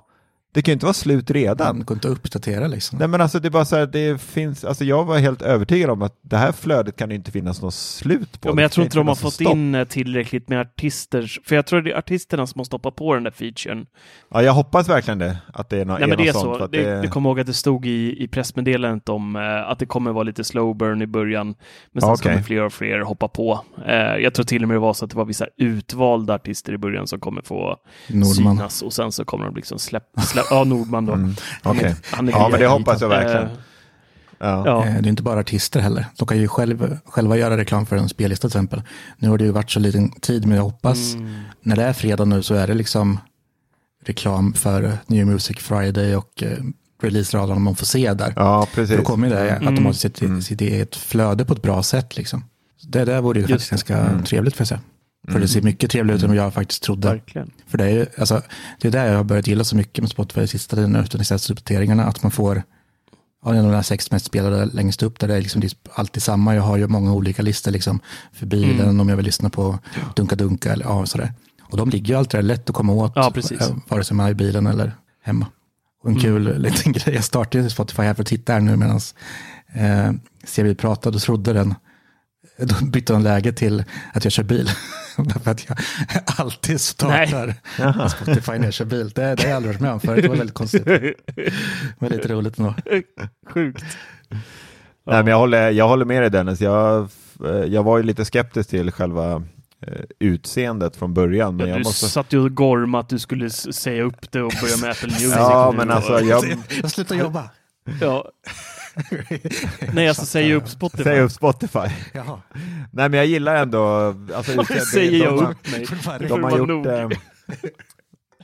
det kan ju inte vara slut redan. Man går inte att uppdatera liksom. Nej men alltså det är bara så här, det finns, alltså jag var helt övertygad om att det här flödet kan det inte finnas något slut på. Ja, men jag kan tror inte de har något fått stopp. in eh, tillräckligt med artister. För jag tror det är artisterna som har stoppat på den där featuren. Ja, jag hoppas verkligen det, att det är, no Nej, men det är något sånt. så. att Det, det kommer ihåg att det stod i, i pressmeddelandet om eh, att det kommer vara lite slow burn i början. Men sen så kommer fler och fler hoppa på. Eh, jag tror till och med det var så att det var vissa utvalda artister i början som kommer få Nordman. synas och sen så kommer de liksom släppa. Ja, Nordman då. Mm. Han är Ja, men det hoppas jag verkligen. Eh, Ja. ja. Eh, Det är inte bara artister heller. De kan ju själv, själva göra reklam för en spellista till exempel. Nu har det ju varit så liten tid, men jag hoppas Mm. när det är fredag nu så är det liksom reklam för New Music Friday och eh, release-radarna man får se där. ja, precis. då kommer det Mm. automatiskt sitt, sitt eget flöde på ett bra sätt. Liksom. Det där vore ju Just faktiskt det. ganska Mm. trevligt för sig. För det ser mycket trevligare ut än vad jag faktiskt trodde. Verkligen. För det är ju, alltså, det är där jag har börjat gilla så mycket med Spotify i sista tiden utan istället uppdateringarna, att man får Ja, det är de där sex mest spelade längst upp där det är liksom alltid samma. Jag har ju många olika listor liksom för bilen Mm. om jag vill lyssna på Dunka Dunka eller ja, sådär. Och de ligger ju alltid där lätt att komma åt, Ja, precis. eh, vare sig man är i bilen eller hemma. Och en Mm. kul liten grej, jag startade Spotify här för att titta här nu medan eh, CB pratade och trodde den, då bytte de läge till att jag kör bil. Därför att jag alltid startar Spotify när jag kör bil. Det, det har jag aldrig varit med om förut, det var väldigt konstigt. Men lite roligt ändå. Sjukt. Nej, men jag, håller, jag håller med dig Dennis. Jag, eh, jag var ju lite skeptisk till själva eh, utseendet från början. Men Ja, jag du måste... satt ju och gormade att du skulle säga upp det och börja med Apple Music. Ja, men alltså jag Jag slutar jobba. Ja. Nej, alltså säga upp Spotify. säger upp Spotify. Jaha. Nej, men jag gillar ändå... Alltså, Varför de- säger de, jag har- upp mig? De har gjort... Eh,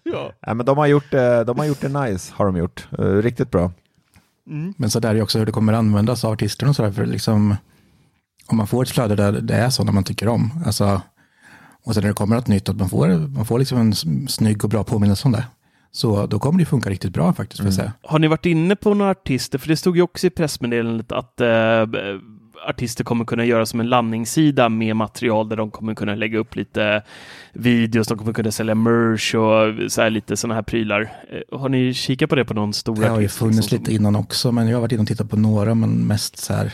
Ja. nej, men de har gjort, eh, de har gjort det nice, har de gjort. Eh, riktigt bra. Men så där är ju också hur det kommer användas av artisterna och sådär. För liksom, om man får ett flöde där det är sådana man tycker om. Alltså, och sen när det kommer något nytt, att man får, man får liksom en snygg och bra påminnelse om det. Så då kommer det funka riktigt bra faktiskt. För att säga. Har ni varit inne på några artister? För det stod ju också i pressmeddelandet att eh, artister kommer kunna göra som en landningssida med material där de kommer kunna lägga upp lite videos, de kommer kunna sälja merch och så här lite sådana här prylar. Eh, Har ni kikat på det på någon stor Det har ju artist, funnits liksom, lite innan också, men jag har varit inne och tittat på några, men mest så här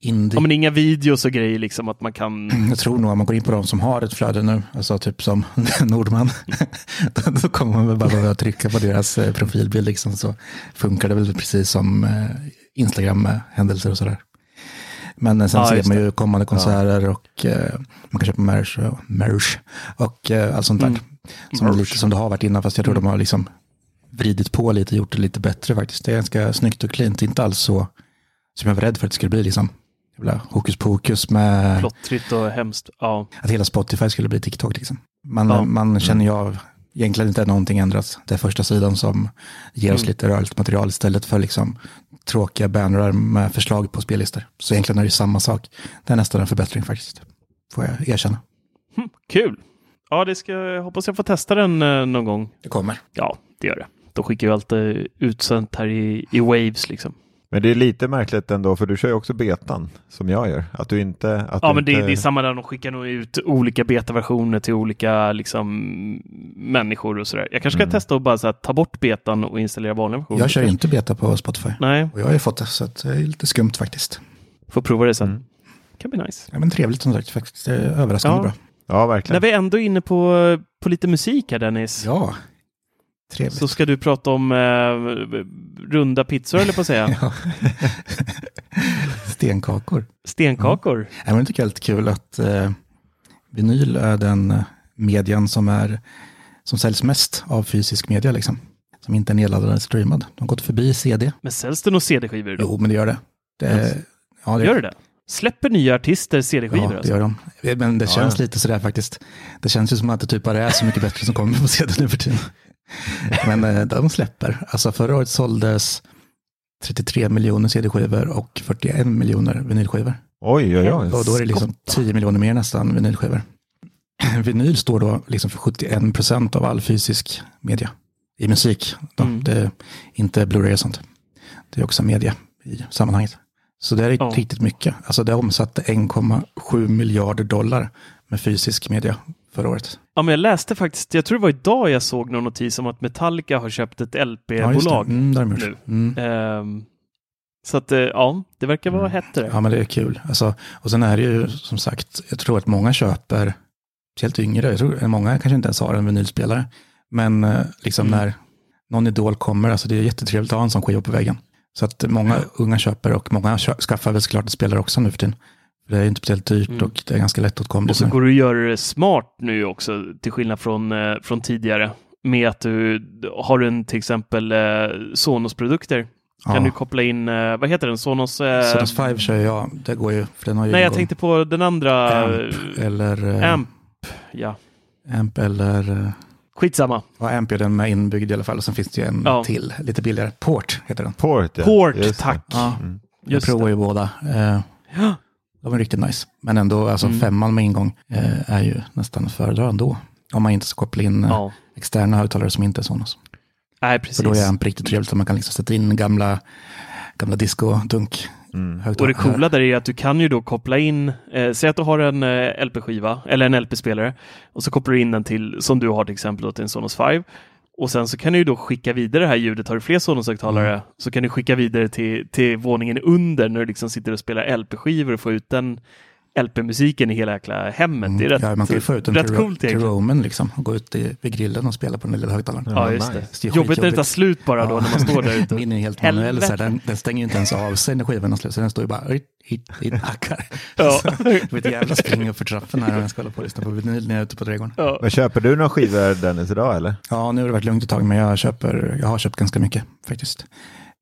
indie. Ja, men inga videos och grejer liksom att man kan... Jag tror nog om man går in på de som har ett flöde nu, alltså typ som Nordman, då, då kommer man väl bara behöva trycka på deras eh, profilbild liksom, så funkar det väl precis som eh, Instagram-händelser och sådär. Men eh, sen Ja, ser man ju kommande konserter och eh, man kan köpa merch och, merch och eh, allt sånt där. Mm. Som, lite som det har varit innan, fast jag tror de har liksom vridit på lite, gjort det lite bättre faktiskt. Det är ganska snyggt och cleant, inte alls så som jag var rädd för att det skulle bli liksom. Jävla hokus pokus med Plottrigt och hemskt. Ja. att hela Spotify skulle bli TikTok. Liksom. Man, Ja. man känner ju av, egentligen inte någonting ändras. Det är första sidan som ger oss Mm. lite rörligt material istället för liksom tråkiga bannrar med förslag på spellistor. Så egentligen är det samma sak. Det är nästan en förbättring faktiskt. Får jag erkänna. Hm, kul! Ja, det ska, jag hoppas jag får testa den eh, någon gång. Det kommer. Ja, det gör det. Då skickar vi alltid utsänt här i, i Waves liksom. Men det är lite märkligt ändå, för du kör ju också betan som jag gör. Att du inte... Att Ja, du men det, inte... det är samma där. De skickar nog ut olika betaversioner till olika liksom, människor och sådär. Jag kanske ska Mm. testa att bara så här, ta bort betan och installera vanliga versioner. Jag kör inte beta på Spotify. Nej, Och jag har ju fått det, så att det är lite skumt faktiskt. får prova det sen. Mm. kan bli nice. Ja, men trevligt som sagt, faktiskt. Det är överraskande Ja. bra. Ja, När verkligen. vi ändå är inne på, på lite musik här Dennis, Ja, trevligt. så ska du prata om eh, runda pizzor eller på att säga. Stenkakor. Stenkakor. Ja, jag tycker det är lite kul att eh, vinyl är den eh, median som, är, som säljs mest av fysisk media, liksom. Som inte är nedladdad eller streamad. De har gått förbi CD. Men säljs det några CD-skivor? Jo, men det gör det. det är, ja, det Gör det det? Släpper nya artister CD-skivor? Ja, det alltså? gör de. Men det Ja, känns ja. lite sådär faktiskt. Det känns ju som att det typ bara är så mycket bättre som kommer på CD nu för tiden. Men eh, de släpper. Alltså förra året såldes 33 miljoner CD-skivor och 41 miljoner vinylskivor. Oj, oj, oj. Och då är det liksom 10 miljoner mer nästan vinylskivor. Vinyl står då liksom för 71 procent av all fysisk media i musik. Mm. Det är inte Blu-ray och sånt. Det är också media i sammanhanget. Så det är Ja. riktigt mycket. Alltså det omsatte 1,7 miljarder dollar med fysisk media förra året. Ja, men jag läste faktiskt, jag tror det var idag jag såg någon notis om att Metallica har köpt ett Ja. LP-bolag. Mm, de gjort. nu. Mm. Ehm, så att, eh, ja, det verkar vara hett det. Ja, men det är kul. Alltså, och sen är det ju som sagt, jag tror att många köper, speciellt yngre, jag tror många kanske inte ens har en vinylspelare. Men eh, liksom Mm. när någon idol kommer, alltså det är jättetrevligt att ha en sån skiva på väggen. Så att många unga köper och många skaffar väl såklart spelare också nu för tiden. Det är inte speciellt dyrt Mm. och det är ganska lättåtkomligt. Och så går det att göra det smart nu också, till skillnad från, eh, från tidigare. Med att du har du en till exempel eh, Sonos-produkter. Kan Ja. du koppla in, eh, vad heter den, Sonos? Eh, Sonos 5 kör jag, det går ju, för den har ju nej, jag tänkte på den andra. Amp eller... Amp, ja. Amp eller... Skitsamma. Ja, Amp är den med inbyggd i alla fall och sen finns det ju en Ja. till, lite billigare. Port heter den. Port, ja. Port, Just det. tack. Ja, Mm. jag Just provar det. ju båda. Eh, Ja. De är riktigt nice. Men ändå, alltså Mm. femman med ingång eh, är ju nästan att föredra ändå. Om man inte ska koppla in eh, Ja, externa högtalare som inte är Sonos. nej precis. För då är amp riktigt trevligt. så Man kan liksom sätta in gamla, gamla disco-dunk. Mm. Och det coola där är att du kan ju då koppla in, eh, säg att du har en eh, LP-skiva eller en LP-spelare och så kopplar du in den till, som du har till exempel då, till en Sonos 5. Och sen så kan du ju då skicka vidare det här ljudet. Har du fler Sonos-högtalare Mm. så kan du skicka vidare till, till våningen under när du liksom sitter och spelar LP-skivor och får ut den LP-musiken i hela jäkla hemmet. Det är rätt, Mm. ja, man kan ju få ut den rätt till, coolt till egentligen. Roman liksom, och gå ut i, vid grillen och spela på den lilla högtalaren. Ja, just det. Det är Jobbigt när det tar slut bara då Ja. när man står där ute. Min är helt manuell, så här, den, den stänger ju inte ens av sig när skivan är slut, så den står ju bara hit, hit, hit, hackar. Ja. Det blir ett jävla spring upp för trappen här om jag ska hålla på och lyssna på vinyl när jag är ute på trädgården. Ja. Men köper du några skivor Dennis idag eller? Ja, nu har det varit lugnt ett tag, men jag, köper, jag har köpt ganska mycket faktiskt.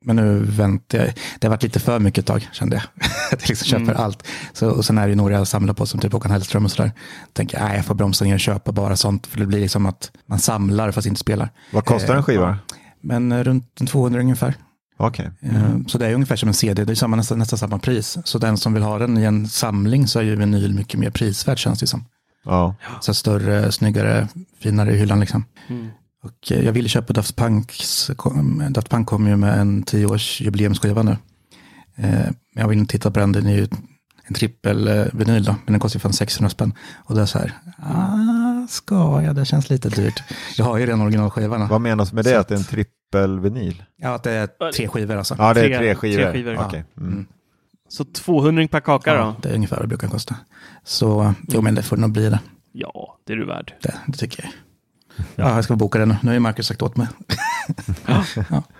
Men nu väntar jag. Det har varit lite för mycket ett tag, kände jag. Att jag liksom köper Mm. allt. Så, och sen är det några jag samlar på, som typ Håkan Hellström och sådär. Tänker jag, nej, jag får bromsa ner och köpa bara sånt, för det blir liksom att man samlar fast inte spelar. Vad kostar en skiva? Men eh, runt en 200 ungefär. Okej. Eh, Så det är ungefär som en CD, det är samma, nästan, nästan samma pris. Så den som vill ha den i en samling så är ju vinyl mycket mer prisvärd känns det som. Ja. Så större, snyggare, finare i hyllan liksom. Mm. Och eh, jag ville köpa Daft Punks, Daft Punk kom ju med en tioårs jubileumsskiva nu. Eh, Men jag vill inte titta på den, den är ju en trippel eh, vinyl då, men den kostar ju fan 600 spänn. Och det är så här, ah, ska jag, det känns lite dyrt. Jag har ju redan originalskivan. Vad menas med det? Så Att det är en trippelvinyl? Ja, att det är tre skivor alltså. Ja, det är Tre- skivor. tre skivor, ja. Okej. Mm. Mm. Så 200 per kaka Ja, då? det är ungefär vad det brukar kosta. Så jo, men det får nog bli det. Ja, det är du värd. Det, det tycker jag. Ja. jag ska boka den nu. Har ju Marcus sagt åt mig.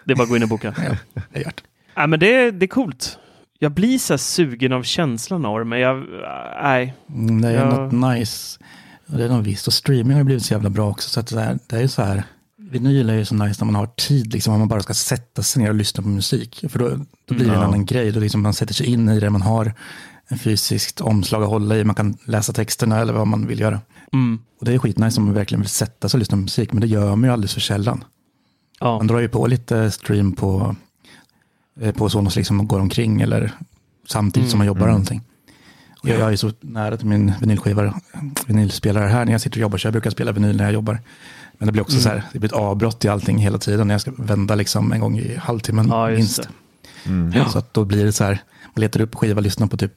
Det är bara att gå in och boka. Ja, det är. Nej, men det, det är coolt. Jag blir så sugen av känslan av det, men jag... Nej. Mm, Det är Ja. något nice. Det är något visst. Och streaming har blivit så jävla bra också. Så att det, är, det är ju så här. Vinyl är ju så nice när man har tid, liksom, om man bara ska sätta sig ner och lyssna på musik. För då, då blir det en Ja. annan grej. Då liksom man sätter sig in i det, man har en fysiskt omslag att hålla i, man kan läsa texterna eller vad man vill göra. Mm. Och det är skitnice om man verkligen vill sätta sig och lyssna på musik, men det gör man ju alldeles för sällan. Ja. Man drar ju på lite stream på, eh, på Sonos liksom och går omkring eller samtidigt som man jobbar eller någonting. Och jag, är så nära till min vinylskiva, vinylspelare här när jag sitter och jobbar, så jag brukar spela vinyl när jag jobbar. Men det blir också så här, det blir ett avbrott i allting hela tiden när jag ska vända liksom en gång i halvtimmen Ja, minst. Mm. Så att då blir det så här, man letar upp skiva, lyssnar på typ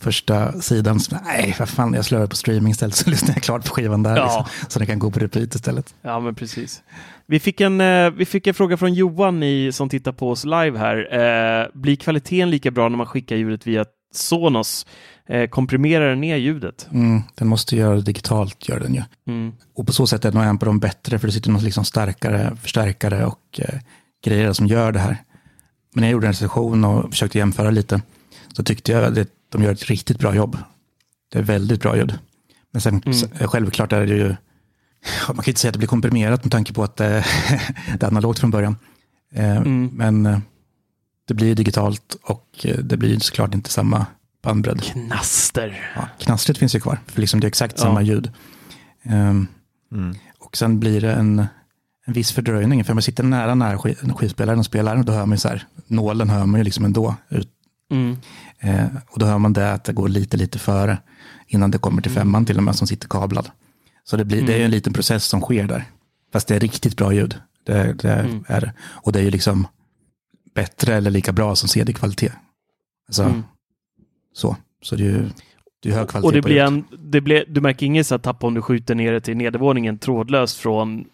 första sidan. Så, nej, vad fan, jag slår på streaming istället så lyssnar jag klart på skivan där. Ja. Liksom, så den kan gå på repeat istället. Ja, men precis. Vi fick en, eh, vi fick en fråga från Johan i, som tittar på oss live här. Eh, blir kvaliteten lika bra när man skickar ljudet via Sonos? Eh, komprimerar den ner ljudet? Mm, den måste göra det digitalt, gör den ju. Mm. Och på så sätt är nog en på dem bättre, för det sitter något liksom starkare förstärkare och eh, grejer som gör det här. Men när jag gjorde en recension och försökte jämföra lite, så tyckte jag att de gör ett riktigt bra jobb. Det är väldigt bra ljud. Men sen Mm. s- självklart är det ju, ja, man kan inte säga att det blir komprimerat med tanke på att eh, det är analogt från början. Eh, Mm. Men eh, det blir digitalt och eh, det blir såklart inte samma bandbredd. Knaster. Ja, knastret finns ju kvar, för liksom det är exakt Ja. samma ljud. Ehm, Mm. och sen blir det en, en viss fördröjning, för om man sitter nära nära sk- skivspelaren och spelar, då hör man ju så här, nålen hör man ju liksom ändå. Ut, Mm. eh, och då hör man det att det går lite, lite före, innan det kommer till femman till och med, som sitter kablad. Så det, blir, det är en liten process som sker där. Fast det är riktigt bra ljud. Det, det Mm. är det. Och det är ju liksom bättre eller lika bra som CD-kvalitet. Alltså, Mm. så. Så det är ju det är hög kvalitet Och det på blir en, det blir, du märker inget så här tapp om du skjuter ner det till nedervåningen trådlöst från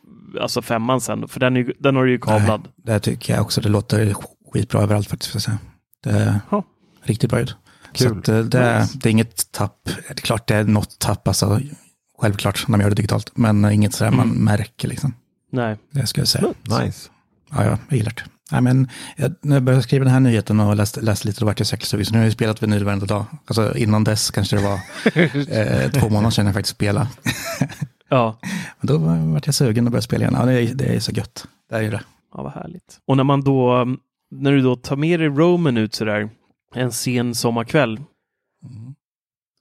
alltså femman sen, för den, är, den har du ju kablad. Nej, det tycker jag också. Det låter skitbra överallt faktiskt. För att säga. Det är Ja. riktigt bra ljud. Så Kul. att, eh, det, är, det är inget tapp. Det är klart det är något tapp, alltså, självklart när man gör det digitalt. Men inget sådär man Mm. märker liksom. Nej. Det ska jag säga. Nice. Ja, ja, jag gillar det. Nej, men, jag, när jag började skriva den här nyheten och läste, läste lite, då vart jag Så nu har jag spelat vinyl varenda dag. Alltså innan dess kanske det var eh, två månader sedan jag faktiskt spelade. Ja. Men då vart jag sugen och började spela igen. Ja, det är, det är så gött. Det är ju det. ja, vad härligt. Och när man då, när du då tar med dig Roman ut sådär en sen sommarkväll, Mm.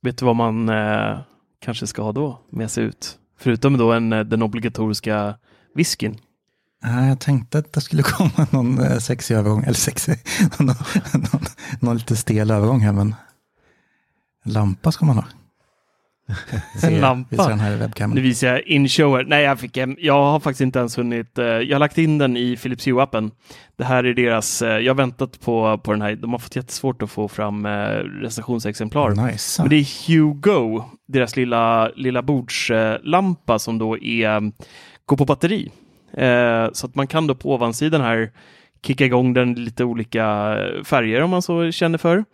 vet du vad man eh, kanske ska ha då med sig ut? Förutom då en, eh, den obligatoriska whiskyn. Nej, jag tänkte att det skulle komma någon eh, sexig övergång, eller sexig, någon, någon, någon lite stel övergång här, men en lampa ska man ha. En lampa? Nu visar jag in-shower. Nej, jag, fick, jag har faktiskt inte ens hunnit. eh, Jag har lagt in den i Philips Hue-appen. Det här är deras, eh, jag har väntat på, på den här. De har fått jättesvårt att få fram eh, recensionsexemplar. Nice. Men det är Hugo, deras lilla, lilla bordslampa som då är, går på batteri. Så att man kan då på ovansidan här kicka igång den lite olika färger om man så känner för.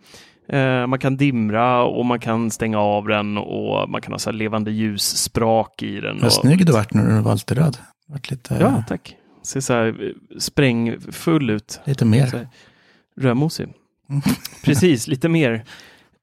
Eh, man kan dimra och man kan stänga av den och man kan ha så levande ljussprak i den. Vad och- snygg du vart när du var lite röd. Vart lite, Ja, tack. Ser så här eh, sprängfull ut. lite mer. Rödmosig. Mm. Precis, lite mer.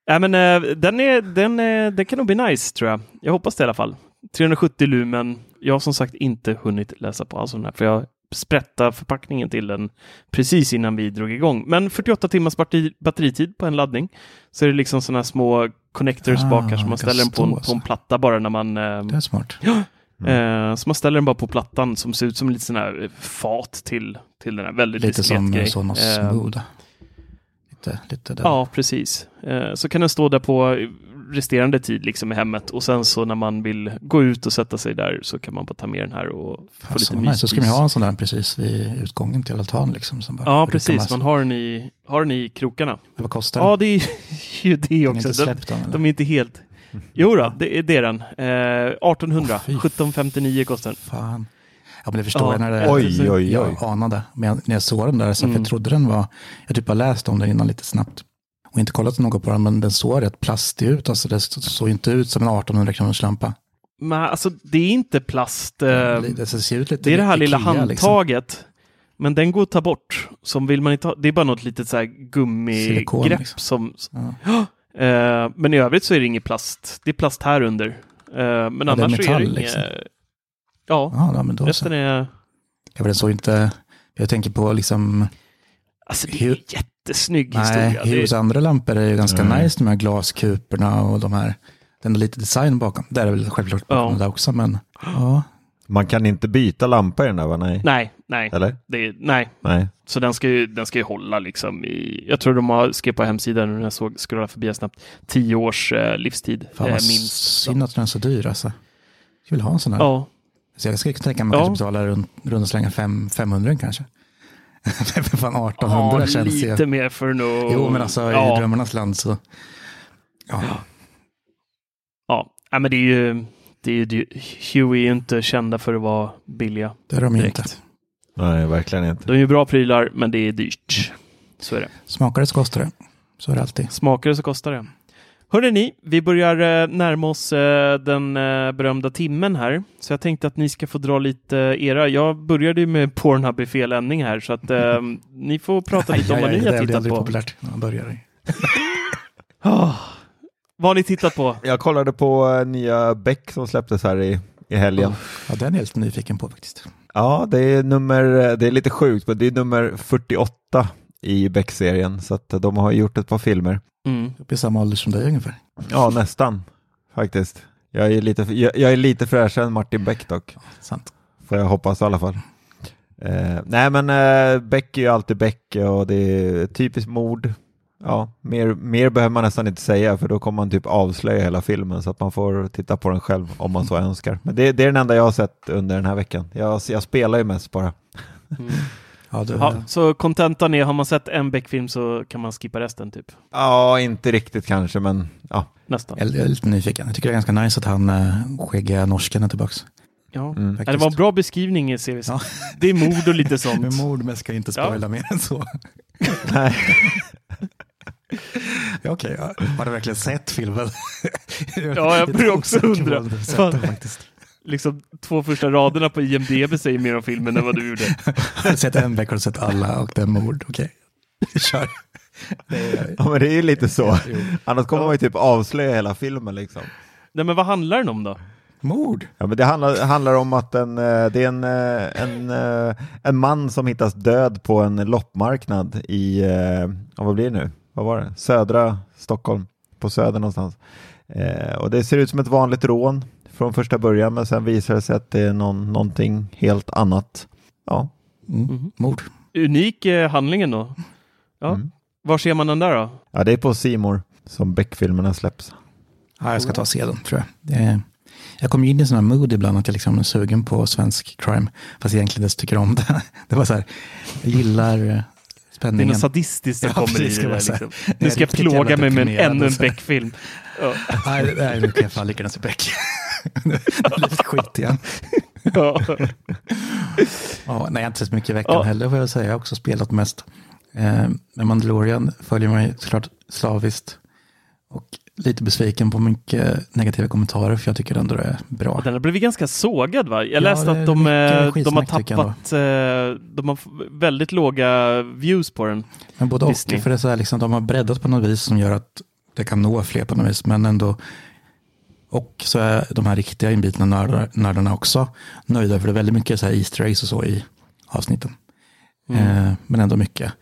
Äh, men, eh, den, är, den, är, den kan nog bli nice tror jag. Jag hoppas det i alla fall. 370 lumen. Jag har som sagt inte hunnit läsa på alls om den här, för jag sprättade förpackningen till den precis innan vi drog igång. Men 48 timmars batteri, batteritid på en laddning. Så är det liksom sådana små connectors Ah, bak här som man ställer den på en, på en platta bara när man eh, Det är smart. Eh, så man ställer den bara på plattan som ser ut som lite sån här fat till, till den här väldigt Lite som grej. Sonos Eh, Smooth. Lite, lite där. Ja, precis. Eh, så kan den stå där på resterande tid liksom i hemmet och sen så när man vill gå ut och sätta sig där så kan man bara ta med den här och få Fan, lite så, nice. så ska man ha en sån där precis vid utgången till altan. Liksom, som bara Ja, precis. Man har den i, har den i krokarna. Vad kostar Ja, den? det är ju det är också. inte De, än, eller? de är inte helt... Jo då, det, är- det är den. Eh, 1800. Åh, fy 1759 kostar den. Fan. Ja, men det förstår Ja. jag när det Oj, oj, oj. Jag anade, men jag, när jag såg den där, så Mm. jag trodde den var, jag typ har läst om den innan lite snabbt. Och inte kollat något på den, men den såg rätt plastig ut. Alltså det såg inte ut som en 1800 kronors lampa. Men alltså, det är inte plast. Eh, det ser ut lite Det är det här lilla Ikea, liksom. handtaget. Men den går att ta bort. Som vill man inte ha, det är bara något litet så här gummigrepp liksom. som... Ja. Eh, men i övrigt så är det inget plast. Det är plast här under. Eh, men Ja, det är annars så är metall, det inget... liksom. Ja, Ja, men då så. resten är... Ja, men den såg inte, jag tänker på liksom, Alltså det är en jättesnygg nej, historia. Det Hues andra lampor är ju ganska Nej. nice, de här glaskuporna och de här, den är lite design bakom. Där är väl självklart bakom Ja. det där också, men ja. Man kan inte byta lampa i den där va? Nej. Nej, nej. Eller? Det är, nej. Nej. Så den ska, ju, den ska ju hålla liksom i... Jag tror de har skrev på hemsidan när jag såg, scrollade förbi snabbt, tio års eh, livstid. Fan eh, vad minst. synd att den är så dyr alltså. Jag vill ha en sån här. Ja, Så jag ska tänka mig att Ja. kanske betala runt, runt slänga fem, 500 kanske. För fan 1800 Ja, känns lite ju. mer för nog. Jo, men alltså ja. i drömmarnas land så. Ja, Ja, Nej, men det är ju... Det är ju det- Huey är ju inte kända för att vara billiga. det är de ju Direkt. inte. Nej, verkligen inte. De är ju bra prylar, men det är dyrt. Så är det. Smakar det så kostar det. Så är det alltid. Smakar det så kostar det. Hörrni, ni, vi börjar eh, närma oss eh, den eh, berömda timmen här. Så jag tänkte att ni ska få dra lite era. Jag började ju med Pornhub i fel ändning här, så att eh, ni får prata lite om vad ni det har tittat aldrig på. populärt när man börjar. Ah, vad har ni tittat på? Jag kollade på nya Beck som släpptes här i, i helgen. Ja, den är jag lite nyfiken på faktiskt. Ja, det är nummer, det är lite sjukt, men det är nummer 48 i Beck-serien, så att de har gjort ett par filmer. Mm. Uppe i samma ålder som dig ungefär. Ja, nästan faktiskt. Jag är lite, jag, jag är lite fräschare än Martin Beck dock, Sant. får jag hoppas i alla fall. Eh, nej, men eh, Beck är ju alltid Beck och det är typiskt mord. Ja, mer, mer behöver man nästan inte säga för då kommer man typ avslöja hela filmen så att man får titta på den själv om man så önskar. Men det, det är den enda jag har sett under den här veckan. Jag, jag spelar ju mest bara. Mm. Ja, du, Ja, så kontentan är, har man sett en Beck-film så kan man skippa resten, typ. Ja, inte riktigt kanske, men ja. Nästan. jag, jag är lite nyfiken. Jag tycker det är ganska nice att han äh, skäggiga norsken är tillbaka. Ja. Mm. Ja, det var en bra beskrivning i series. Ja. Det är mord och lite sånt. Med mord, men jag ska inte spoila mer än så. Nej. Ja, Okej, ja. har du verkligen sett filmen? Ja, jag börjar också undra. sett den faktiskt. Liksom två första raderna på IMDB säger mer om filmen än vad du gjorde. Jag har sett en vecka och sett alla och det är mord. Okej, kör. Det är, Ja, men det är ju lite så. Annars kommer man ju typ avslöja hela filmen liksom. Nej, men vad handlar den om då? Mord? Ja, men det handlar, handlar om att en, eh, det är en, eh, en, eh, en man som hittas död på en loppmarknad i, vad blir det nu? Vad var det? Södra Stockholm, på söder någonstans. Och det ser ut som ett vanligt rån från första början, men sen visar det sig att det är någon, någonting helt annat. Ja, Mm. Mhm. Mord. Unik eh, handlingen då? Ja. Mm. Var ser man den där då? ja det är på Simor som Beck-filmerna släpps. Ja, jag ska ta och se den tror jag. Det är, jag kommer in i här mood ibland att jag liksom är sugen på svensk crime. Fast egentligen inte tycker om det. Det var så här, jag gillar eh, Det är spänningen. något sadistiskt som Ja, kommer precis, i det där, liksom. Nu ska jag plåga mig med en, ännu en. Beck-film. Ja. Nej, nej, nu kan jag fan lika gärna se Beck. Det blir lite skit igen. Ja. Ja, nej, inte sett mycket i veckan Ja. heller får jag säga. Jag har också spelat mest. Eh, men Mandalorian följer mig såklart slaviskt. Och lite besviken på mycket negativa kommentarer för jag tycker ändå det är bra. Den har blivit ganska sågad va? Jag Ja, läste det att de, eh, de har tappat, eh, de har väldigt låga views på den. Men både och, för det är så här, liksom, de har breddat på något vis som gör att det kan nå fler på något vis, men ändå. Och så är de här riktiga inbitna nördar, nördarna också nöjda, för det är väldigt mycket så här Easter eggs och så i avsnitten. Eh, men ändå mycket.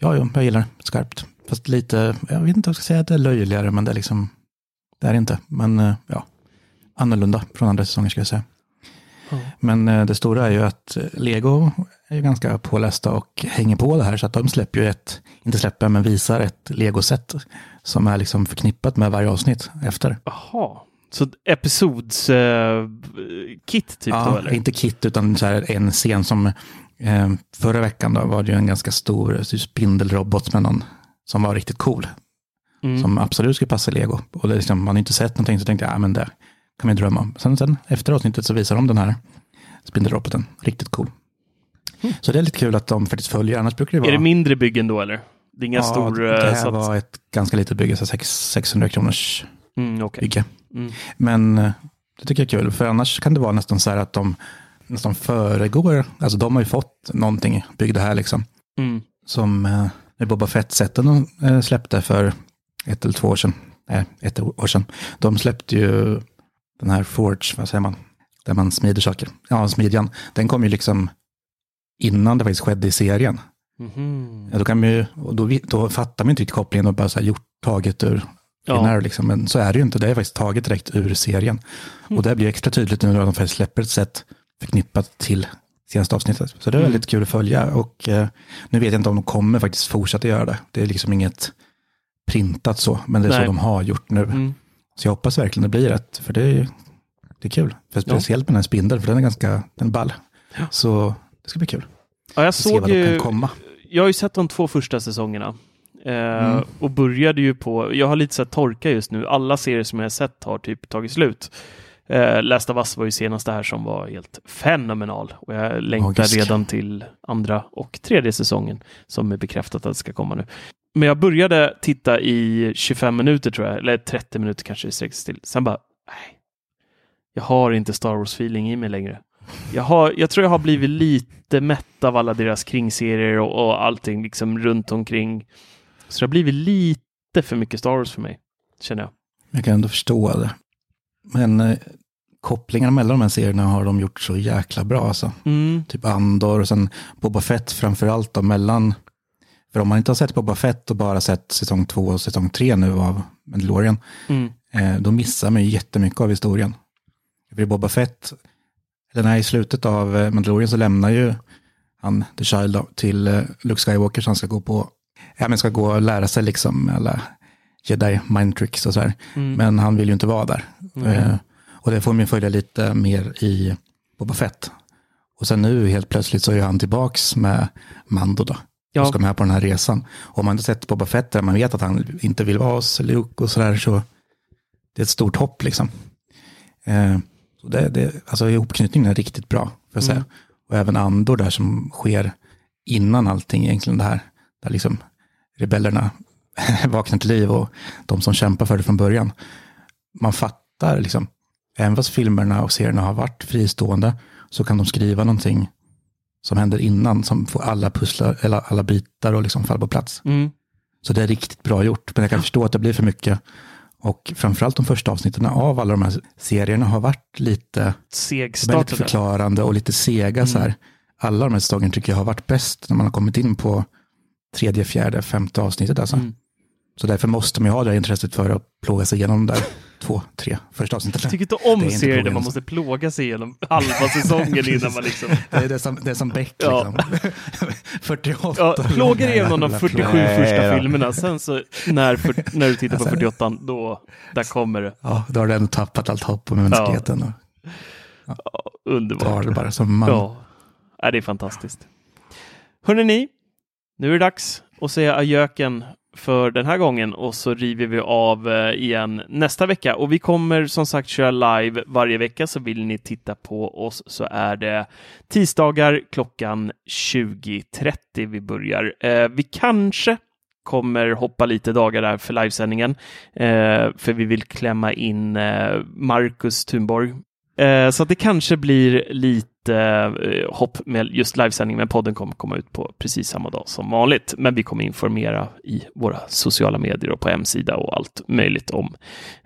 Ja, ja, jag gillar det skarpt. Fast lite, jag vet inte om jag ska säga att det är löjligare, men det är liksom, det är inte. Men eh, ja, annorlunda från andra säsonger ska jag säga. Ja. Men eh, det stora är ju att Lego är ju ganska pålästa och hänger på det här. Så att de släpper ju ett, inte släpper, men visar ett Lego-set som är liksom förknippat med varje avsnitt efter. Jaha. Så episods eh, kit typ då ja, eller? inte kit utan så här en scen som eh, förra veckan då var det ju en ganska stor typ spindelrobot med någon som var riktigt cool. Mm. Som absolut skulle passa Lego. Och det liksom, man har inte sett någonting så tänkte jag, ja men det kan man ju drömma om. Sen, sen efter avsnittet så visar de den här spindelroboten, riktigt cool. Så det är lite kul att de faktiskt följer, annars brukar det vara... Är det mindre byggen då eller? Det är inga ja, stor... det eh, här så att- var ett ganska litet bygge, så sex- 600 kronors Mm, okej. bygge. Mm. Men eh, det tycker jag är kul, för annars kan det vara nästan så här att de nästan föregår, alltså de har ju fått någonting byggda här liksom. Mm. Som eh, när Boba Fett-sätten de eh, släppte för ett eller två år sedan, nej, ett år sedan. De släppte ju den här Forge, vad säger man, där man smider saker. Ja, smidjan. Den kom ju liksom innan det faktiskt skedde i serien. Mhm. Ja, då, kan man ju, då, då fattar man inte riktigt kopplingen och bara så här gjort taget ur Ja. Finnair, liksom. Men så är det ju inte, det är faktiskt taget direkt ur serien. Och det blir extra tydligt nu när de faktiskt släpper ett sätt förknippat till senaste avsnittet. Så det är Mm. väldigt kul att följa och eh, nu vet jag inte om de kommer faktiskt fortsätta göra det. Det är liksom inget printat så, men det är Nej. så de har gjort nu. Mm. Så jag hoppas verkligen det blir rätt, för det är, det är kul. För speciellt med den här spindeln, för den är ganska den är ball. Ja. Så det ska bli kul. Ja, jag såg ju, jag har ju sett de två första säsongerna. Eh, Mm. Och började ju på, jag har lite här torka just nu. Alla serier som jag har sett har typ tagit slut. Eh, Last of Us var ju senaste här som var helt fenomenal. Och jag längtar Magisk. redan till andra och tredje säsongen som är bekräftat att det ska komma nu. Men jag började titta i 25 minuter tror jag, eller 30 minuter kanske det sträcks till. Sen bara, nej. Jag har inte Star Wars-feeling i mig längre. Jag, har, jag tror jag har blivit lite mätt av alla deras kringserier och, och allting liksom runt omkring. Så det har blivit lite för mycket Star Wars för mig, känner jag. Jag kan ändå förstå det. Men eh, kopplingarna mellan de här serierna har de gjort så jäkla bra. Alltså. Mm. Typ Andor och sen Boba Fett framför allt. Då, mellan, för om man inte har sett Boba Fett och bara sett säsong två och säsong tre nu av Mandalorian, Mm. eh, då missar man ju jättemycket av historien. För Boba Fett, eller nej, i slutet av eh, Mandalorian så lämnar ju han, The Child, till eh, Luke Skywalker så han ska gå på, ja men ska gå och lära sig liksom alla jedi mind tricks och så här. Mm. Men han vill ju inte vara där. Mm. Och det får man ju följa lite mer i Boba Fett. Och sen nu helt plötsligt så är han tillbaks med Mando då. Ja. Och ska med på den här resan. Och om man inte sett Boba Fett där man vet att han inte vill vara hos Luke och sådär så det är ett stort hopp liksom. Eh, det, det, alltså ihopknytningen är riktigt bra, för jag säga. Mm. Och även Andor där som sker innan allting egentligen det här. Där liksom rebellerna vaknar till liv och de som kämpar för det från början. Man fattar liksom, även fast filmerna och serierna har varit fristående så kan de skriva någonting som händer innan som får alla pusslar, eller alla bitar och liksom falla på plats. Mm. Så det är riktigt bra gjort. Men jag kan förstå att det blir för mycket. Och framförallt de första avsnitten av alla de här serierna har varit lite, Segstartade. förklarande och lite sega. Så här. Alla de här säsongerna tycker jag har varit bäst när man har kommit in på tredje, fjärde, femte avsnittet. Alltså. Mm. Så därför måste man ju ha det här intresset för att plåga sig igenom de där två, tre första avsnitten. Jag tycker inte om Det serier där man måste plåga sig igenom halva säsongen innan man liksom... Det är, det som, det är som Beck, Ja. liksom. 48 Ja, plågar igenom de jävla 47 plåg. Nej första filmerna, sen så när, för, när du tittar på Alltså, 48, då, där kommer det. Ja, då har du ändå tappat allt hopp om mänskligheten. Och Ja, tar underbart. det bara som man. Ja, ja det är fantastiskt. Hörrni ni, nu är det dags att säga ajöken för den här gången och så river vi av eh, igen nästa vecka. Och vi kommer som sagt köra live varje vecka så vill ni titta på oss så är det tisdagar klockan 20.30 vi börjar. Eh, vi kanske kommer hoppa lite dagar där för livesändningen eh, för vi vill klämma in Marcus Thunborg Så att det kanske blir lite eh, hopp med just livesändning, men podden kommer komma ut på precis samma dag som vanligt. Men vi kommer informera i våra sociala medier och på hemsida och allt möjligt om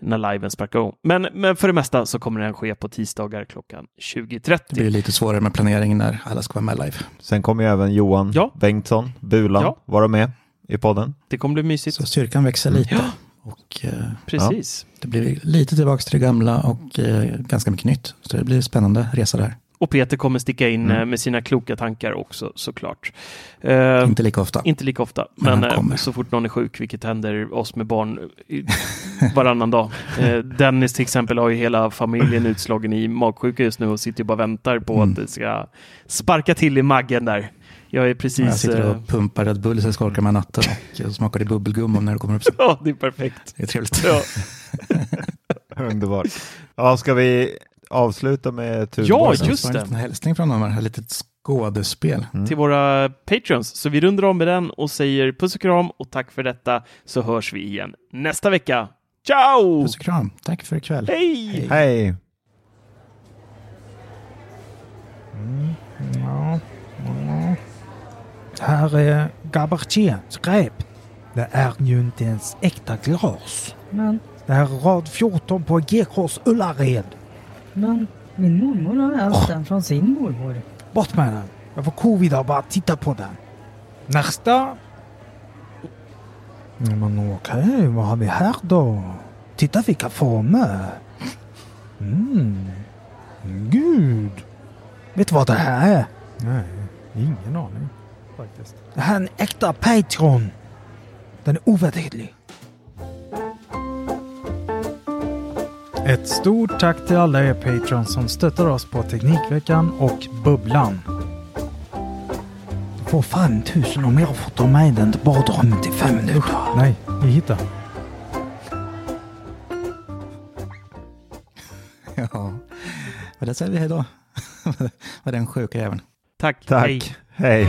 när liven sparkar igång. Men, men för det mesta så kommer den ske på tisdagar klockan Det 20.30. blir lite svårare med planeringen när alla ska vara med live. Sen kommer ju även Johan Ja. Bengtsson, Bulan, Ja. vara med i podden. Det kommer bli mysigt. Så styrkan växer lite. Ja. Och eh, Precis. det blir lite tillbaka till det gamla och eh, ganska mycket nytt. Så det blir spännande resa där. Och Peter kommer sticka in Mm. eh, med sina kloka tankar också såklart. Eh, Inte lika ofta. Inte lika ofta, Men men, han eh, kommer. så fort någon är sjuk, vilket händer oss med barn i- varannan dag. Eh, Dennis till exempel har ju hela familjen utslagen i magsjuka just nu och sitter ju bara och väntar på Mm. att det ska sparka till i maggen där. Jag är precis... Jag sitter eh, och pumpar Red Bull så jag ska orka med natten och smakar det bubbelgum när det kommer upp. Ja, det är perfekt. Det är trevligt. Ja, Underbart. Ja, ska vi avsluta med Ja, Thunborg? just Det en liten hälsning från dem här, litet skådespel. till våra patreons. Så vi rundar om med den och säger puss och kram och tack för detta så hörs vi igen nästa vecka. Ciao! Puss och kram. Tack för ikväll. Hej! Hej! Ja, ja. Det här är Gabartiens rep. Det är ju inte ens äkta glas. Men, Det här är rad 14 på Gekås Ullared. Men, min mormor har ärvt den från sin mormor. Bort med den. Jag får covid av bara titta på den. Nästa. Men okej, vad har vi här då? Titta vilka former. Mm. Gud. Vet du vad det här är? Nej, ingen aning faktiskt. Det här är en äkta Patreon. Den är ovärderlig. Ett stort tack till alla er Patrons som stöttar oss på Teknikveckan och Bubblan. För fan tusen om jag fått ta med den till badrummet i fem minuter. Nej, vi hittar. Ja, och där säger vi hej då. Var den sjuka även. Tack. Tack. Hej. Hej.